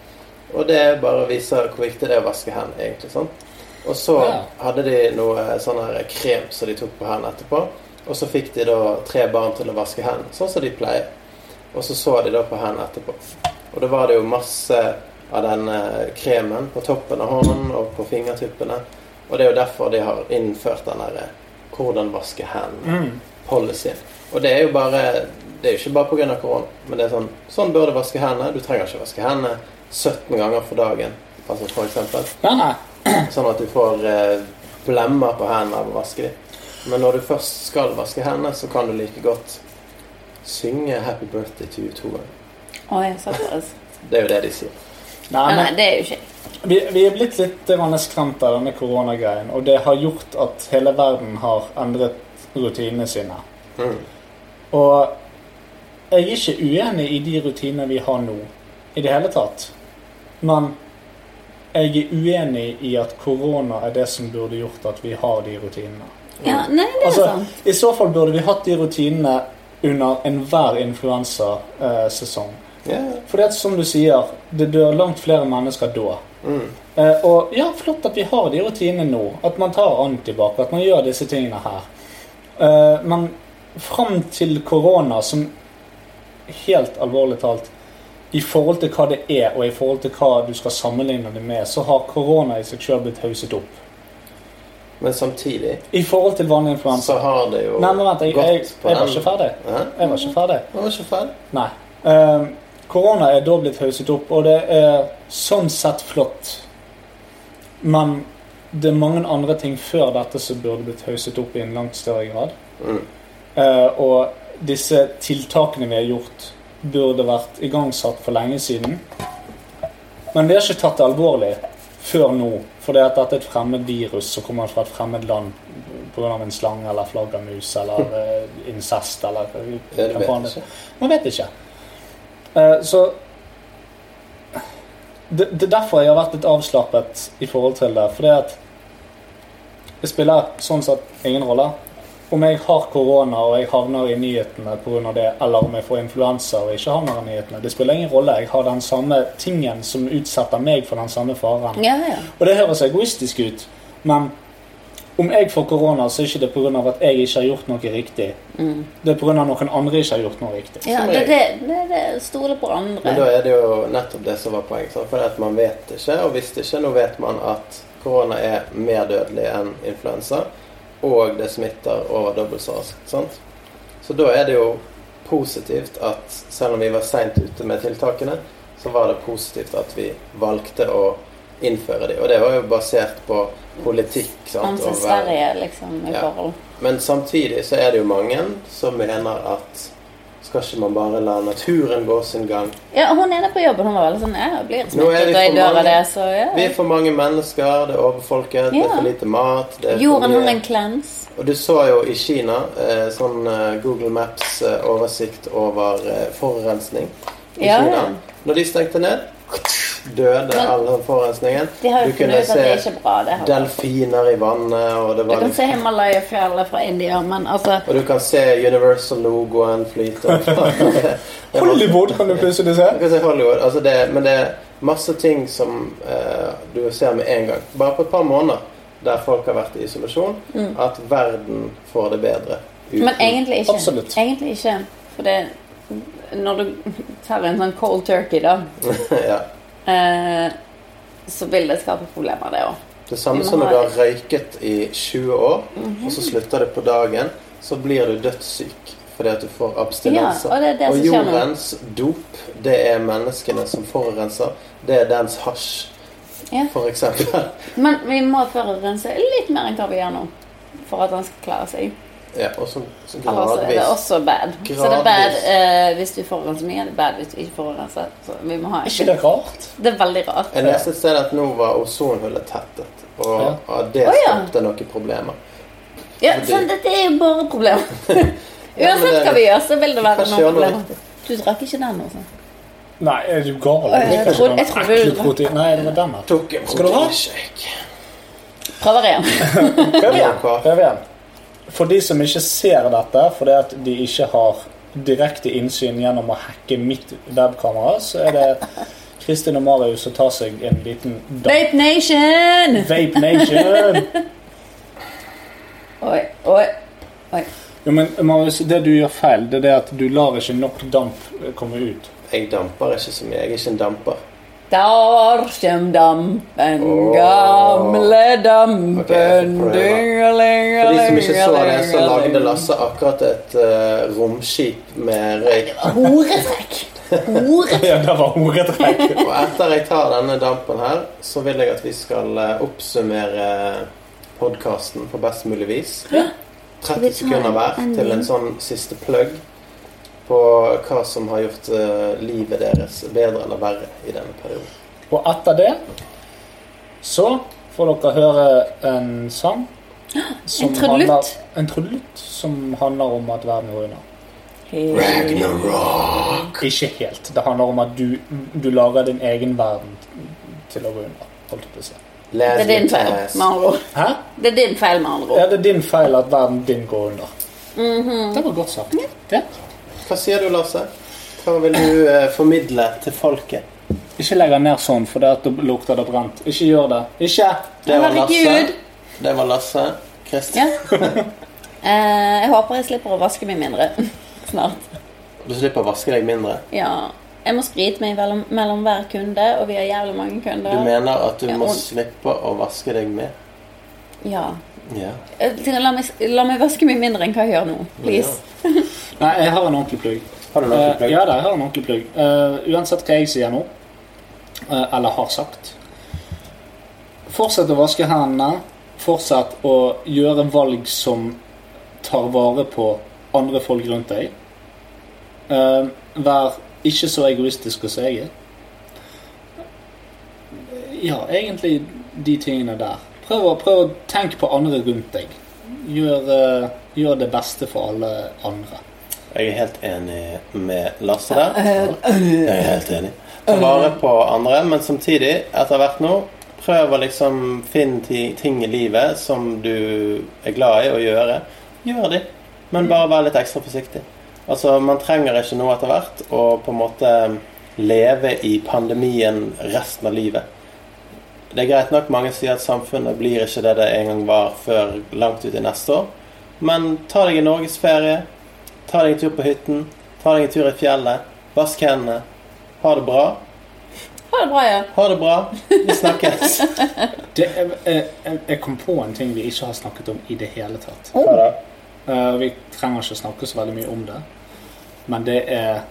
B: Og det bare viser hvor viktig det er å vaske hendene, egentlig. sånn. Og så
D: Ja.
B: hadde de noe sånn her krem som de tok på hendene etterpå. Og så fikk de da tre barn til å vaske hendene, sånn som de pleier. Og så så de da på hendene etterpå. Og da var det jo masse av denne kremen på toppen av hånden og på fingertuppene. Og det er jo derfor de har innført den derre 'hvordan vaske hendene'-policyen. Og det er jo bare Det er jo ikke bare pga. korona, men det er sånn Sånn bør du vaske hendene. Du trenger ikke vaske hendene 17 ganger for dagen, altså for eksempel.
D: Nei, nei.
B: Sånn at du får eh, blemmer på hendene av å vaske dem. Men når du først skal vaske hendene, så kan du like godt synge 'Happy Birthday to you' to ganger.
C: Å, jeg satt
B: Det er jo det de sier.
D: nei, men
C: det er jo ikke
D: vi, vi er blitt litt grann skremt av denne koronagreien, og det har gjort at hele verden har endret rutinene sine.
B: Mm.
D: Og jeg er ikke uenig i de rutinene vi har nå, i det hele tatt. Men jeg er uenig i at korona er det som burde gjort at vi har de rutinene.
C: Ja, nei, det er
D: Altså,
C: sant.
D: I så fall burde vi hatt de rutinene under enhver influensasesong.
B: Yeah.
D: For det er som du sier, det dør langt flere mennesker da.
B: Mm.
D: Eh, og ja, flott at vi har de rutinene nå. At man tar antibac, at man gjør disse tingene her. Eh, men fram til korona, som helt alvorlig talt i forhold til hva det er, og i forhold til hva du skal sammenligne det med, så har korona i seg sjøl blitt hauset opp.
B: Men samtidig
D: I forhold til vanlig influensa.
B: så har det jo
D: Nei, men vent, jeg, jeg, jeg, var ikke ferdig. Jeg var ikke ferdig.
B: Jeg var ikke ferdig.
D: Nei. Eh, korona er da blitt hauset opp, og det er sånn sett flott. Men det er mange andre ting før dette som burde blitt hauset opp i en langt større grad.
B: Mm.
D: Uh, og disse tiltakene vi har gjort, burde vært igangsatt for lenge siden. Men det er ikke tatt alvorlig før nå, fordi at dette er et fremmed virus som kommer fra et fremmed land pga. en slange eller flaggermus eller eh, incest eller hva faen det
B: er.
D: man vet ikke. Eh, så det, det er derfor jeg har vært litt avslappet i forhold til det. Fordi at det spiller sånn sett ingen rolle. Om jeg har korona og jeg havner i nyhetene pga. det, eller om jeg får influensa og ikke havner i nyhetene, det spiller ingen rolle. Jeg har den samme tingen som utsetter meg for den samme faren.
C: Ja, ja.
D: Og det høres egoistisk ut, men om jeg får korona, så er ikke det pga. at jeg ikke har gjort noe riktig.
C: Mm.
D: Det er pga. noen andre ikke har gjort noe riktig.
C: ja det, det, det, det stole på andre.
B: Men da er det jo nettopp det som var poenget. For at man vet ikke, og visste ikke. Nå vet man at korona er mer dødelig enn influensa, og det smitter over dobbelt så raskt. sant? Så da er det jo positivt at selv om vi var seint ute med tiltakene, så var det positivt at vi valgte å innføre de. Og det var jo basert på politikk. sant?
C: Sverige, liksom, i
B: Ja.
C: forhold.
B: Men samtidig så er det jo mange som mener at skal ikke man bare la naturen gå sin gang?
C: Ja, hun ene på jobben hun var veldig sånn Ja, blir
B: er
C: smittet og jeg dør av
B: mange.
C: det, så ja.
B: Vi er for mange mennesker, det er overfolket, det er for lite mat det er
C: Jorden har en cleanse.
B: Og du så jo i Kina eh, sånn eh, Google Maps eh, oversikt over forurensning i
C: Ja,
B: Kina.
C: ja.
B: Når de stengte ned, døde
C: Men-
B: all forurensningen.
C: De har jo
B: Du kunne
C: funnet ut at det er
B: se
C: ikke bra. det her.
B: delfiner i vannet, og det var
C: Du
B: kan
C: se Himalaya-fjellet fra India, men altså
B: Og du kan se Universal-logoen flyte.
D: Hollywood kan du plutselig se.
B: Du kan se Hollywood. Altså det, men det er masse ting som eh, du ser med en gang. Bare på et par måneder der folk har vært i isolasjon, at verden får det bedre. uten-
C: Mm. Men egentlig ikke.
D: Absolutt.
C: Egentlig ikke. For det Når du tar en sånn cold turkey, da,
B: ja.
C: Eh, så vil det skape problemer, det òg.
B: Det samme som når du har røyket i 20 år, og så slutter det på dagen, så blir du dødssyk fordi at du får abstinenser.
C: Ja, og det det
B: og jordens dop, det er menneskene som forurenser. Det er dens hasj,
C: Ja.
B: for eksempel.
C: Men vi må forurense litt mer enn hva vi gjør nå, for at han skal klare seg.
B: Ja, og så, så
C: Ellers er det også bad. Så det er bad
B: Gradvis.
C: eh, hvis du forurenser mye, det er bad hvis du ikke forurenser. Så vi må ha
D: Er ikke det rart?
C: Det er veldig rart.
B: Jeg leste et sted at nå var ozonhullet tettet, og
D: Ja.
B: og det
C: Å, ja.
B: skapte noen problemer.
C: Ja,
B: Fordi-
C: sånn, dette er jo bare problem.
B: Ja,
C: Uansett
B: det-
C: hva vi gjør, så vil det være noen problemer. Du drakk ikke den, altså?
D: Nei, er du gal?
C: Jeg
D: er
C: tror- jeg
D: trodde
C: du-
D: protein- Nei, det var den. Skal du ha?
C: Prøver igjen.
D: Prøv igjen. Prøv igjen. For de som ikke ser dette, fordi at de ikke har direkte innsyn gjennom å hacke mitt webkamera, så er det Kristin og Marius som tar seg en liten.
C: Vape Nation!
D: Vape Nation!
C: Oi, oi, oi.
D: Jo, men Marius, det du gjør feil, det er det at du lar ikke nok damp komme ut.
B: Jeg damper ikke så mye. Jeg er ikke en damper.
C: Der kjem dampen, gamle dampen.
B: For de som ikke så det, så lagde. Lasse akkurat et uh, romskip med røyk.
C: Horetrekk. Horetrekk!
D: Ja, det var horetrekk.
B: Og etter jeg tar denne dampen her, så vil jeg at vi skal eh, oppsummere podkasten på best mulig vis. 30 sekunder hver til en sånn siste plugg på hva som har gjort eh, livet deres bedre eller verre i denne perioden.
D: Og etter det så får dere høre en sang som
C: En trudelutt.
D: En trudelutt som handler om at verden går under. Ikke helt. Det handler om at du, du lager din egen verden til å gå under. Holdt jeg på å si.
C: Det er din feil, med andre ord.
D: Hæ?
C: Det er din feil, med andre
D: Ja, det er din feil at verden din går under.
C: Mhm.
D: Det var godt sagt. Ja.
B: Hva sier du, Lasse? Hva vil du eh, formidle til folket?
D: Ikke legg den ned sånn, for det da lukter det brent. Ikke gjør det. Ikke!
B: Det var Lasse.
C: Herregud.
B: Det var Lasse. Kristin.
C: Ja. Eh, jeg håper jeg slipper å vaske meg mindre snart.
B: Du slipper å vaske deg mindre.
C: Ja. Jeg må sprite meg mellom, mellom hver kunde, og vi har jævlig mange kunder.
B: Du mener at du
C: Ja,
B: må
C: og-
B: slippe å vaske deg med?
C: Ja.
B: Ja.
C: Eh, La meg, la meg vaske meg mindre enn hva jeg gjør nå. Please.
D: Nei, jeg har en ordentlig plugg.
B: Har du en
D: ordentlig
B: plugg?
D: ja, da, jeg har en ordentlig plugg. Uh, uansett hva jeg sier nå, uh, eller har sagt Fortsett å vaske hendene. Fortsett å gjøre valg som tar vare på andre folk rundt deg. Uh, vær ikke så egoistisk som jeg er. Ja, egentlig de tingene der. Prøv å, prøv å tenke på andre rundt deg. Gjør, eh, gjør det beste for alle andre.
B: Jeg er helt enig med Lasse der. Jeg er helt enig. Ta vare på andre, men samtidig, etter hvert nå, prøv å liksom finne ting i livet som du er glad i å gjøre. Gjør de, men bare vær litt ekstra forsiktig. Altså, Man trenger ikke nå etter hvert å på en måte leve i pandemien resten av livet. Det er greit nok mange sier at samfunnet blir ikke det det en gang var før langt ut i neste år. Men ta deg en norgesferie. Ta deg en tur på hytten. Ta deg en tur i fjellet. Vask hendene. Ha det bra.
C: Ha det bra, ja.
B: Ha det bra. Vi snakkes.
D: Det, jeg, jeg, jeg kom på en ting vi ikke har snakket om i det hele tatt.
B: Oh.
D: Eh, vi trenger ikke snakke så veldig mye om det, men det er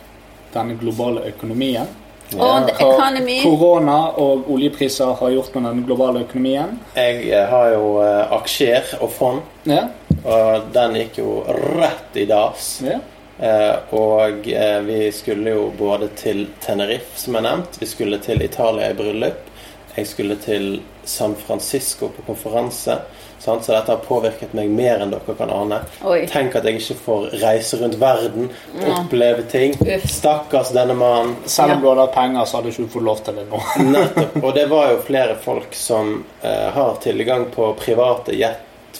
D: denne globale økonomien.
C: The
D: korona og oljepriser har gjort med den globale økonomien.
B: Jeg eh, har jo uh, aksjer og fond,
D: Ja,
B: og den gikk jo rett i dass.
D: ja.
B: Eh, og eh, vi skulle jo både til Tenerife, som er nevnt, vi skulle til Italia i bryllup. jeg skulle til San Francisco på konferanse. Sant? Så dette har påvirket meg mer enn dere kan ane.
C: Oi.
B: Tenk at jeg ikke får reise rundt verden, oppleve ting.
C: Uff.
B: Stakkars denne mannen.
D: Selv om du hadde hatt penger, så hadde ikke du fått lov til det nå.
B: Nettopp. Og det var jo flere folk som eh, har tilgang på private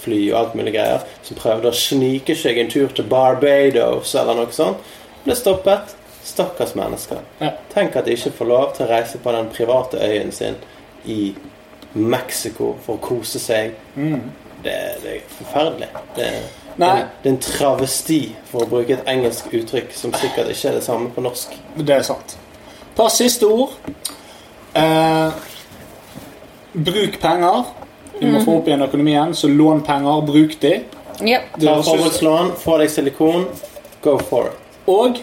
B: jetfly og alt mulig greier, som prøvde å snike seg en tur til Barbados eller noe sånt. Ble stoppet. Stakkars mennesker.
D: Ja.
B: Tenk at de ikke får lov til å reise på den private øyen sin i Mexico for å kose seg. Det, det er forferdelig. Det, det, det er en travesti, for å bruke et engelsk uttrykk som sikkert ikke er det samme på norsk.
D: Det er sant. Et par siste ord. Eh, bruk penger. Vi må få opp igjen økonomien, så lån penger. Bruk de.
C: Yep.
D: Det
B: Ta forbrukslån, få deg silikon, go for it.
D: Og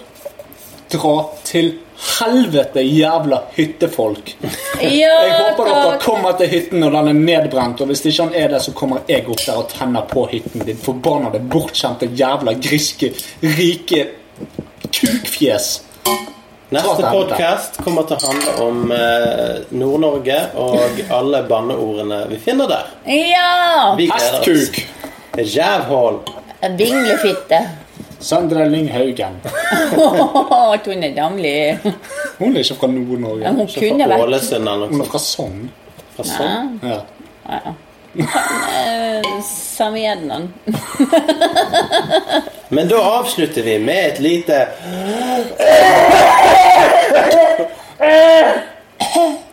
D: dra til helvete, jævla hyttefolk.
C: ja
D: Jeg håper dere
C: takk.
D: kommer til hytten når den er nedbrent, og hvis ikke han er det, så kommer jeg opp der og tenner på hytten. Din forbannede, bortskjemte, jævla griske, rike kukfjes.
B: Neste podkast kommer til å handle om eh, Nord-Norge og alle banneordene vi finner der.
C: Ja!
B: Vi gleder oss.
D: Hestkuk.
B: Rævhål.
C: Vinglefitte.
D: Sandra Lynghaugen. At
C: hun Tone Damli.
D: Hun er ikke fra Nord-Norge.
C: Hun Hun
B: Ikke
C: kunne
B: fra
C: vært
B: Ålesund eller
D: Hun
B: noe
D: er fra Sogn.
B: sånt. Fra sånn.
D: Ja.
C: Eh, Samjednan.
B: Men da avslutter vi med et lite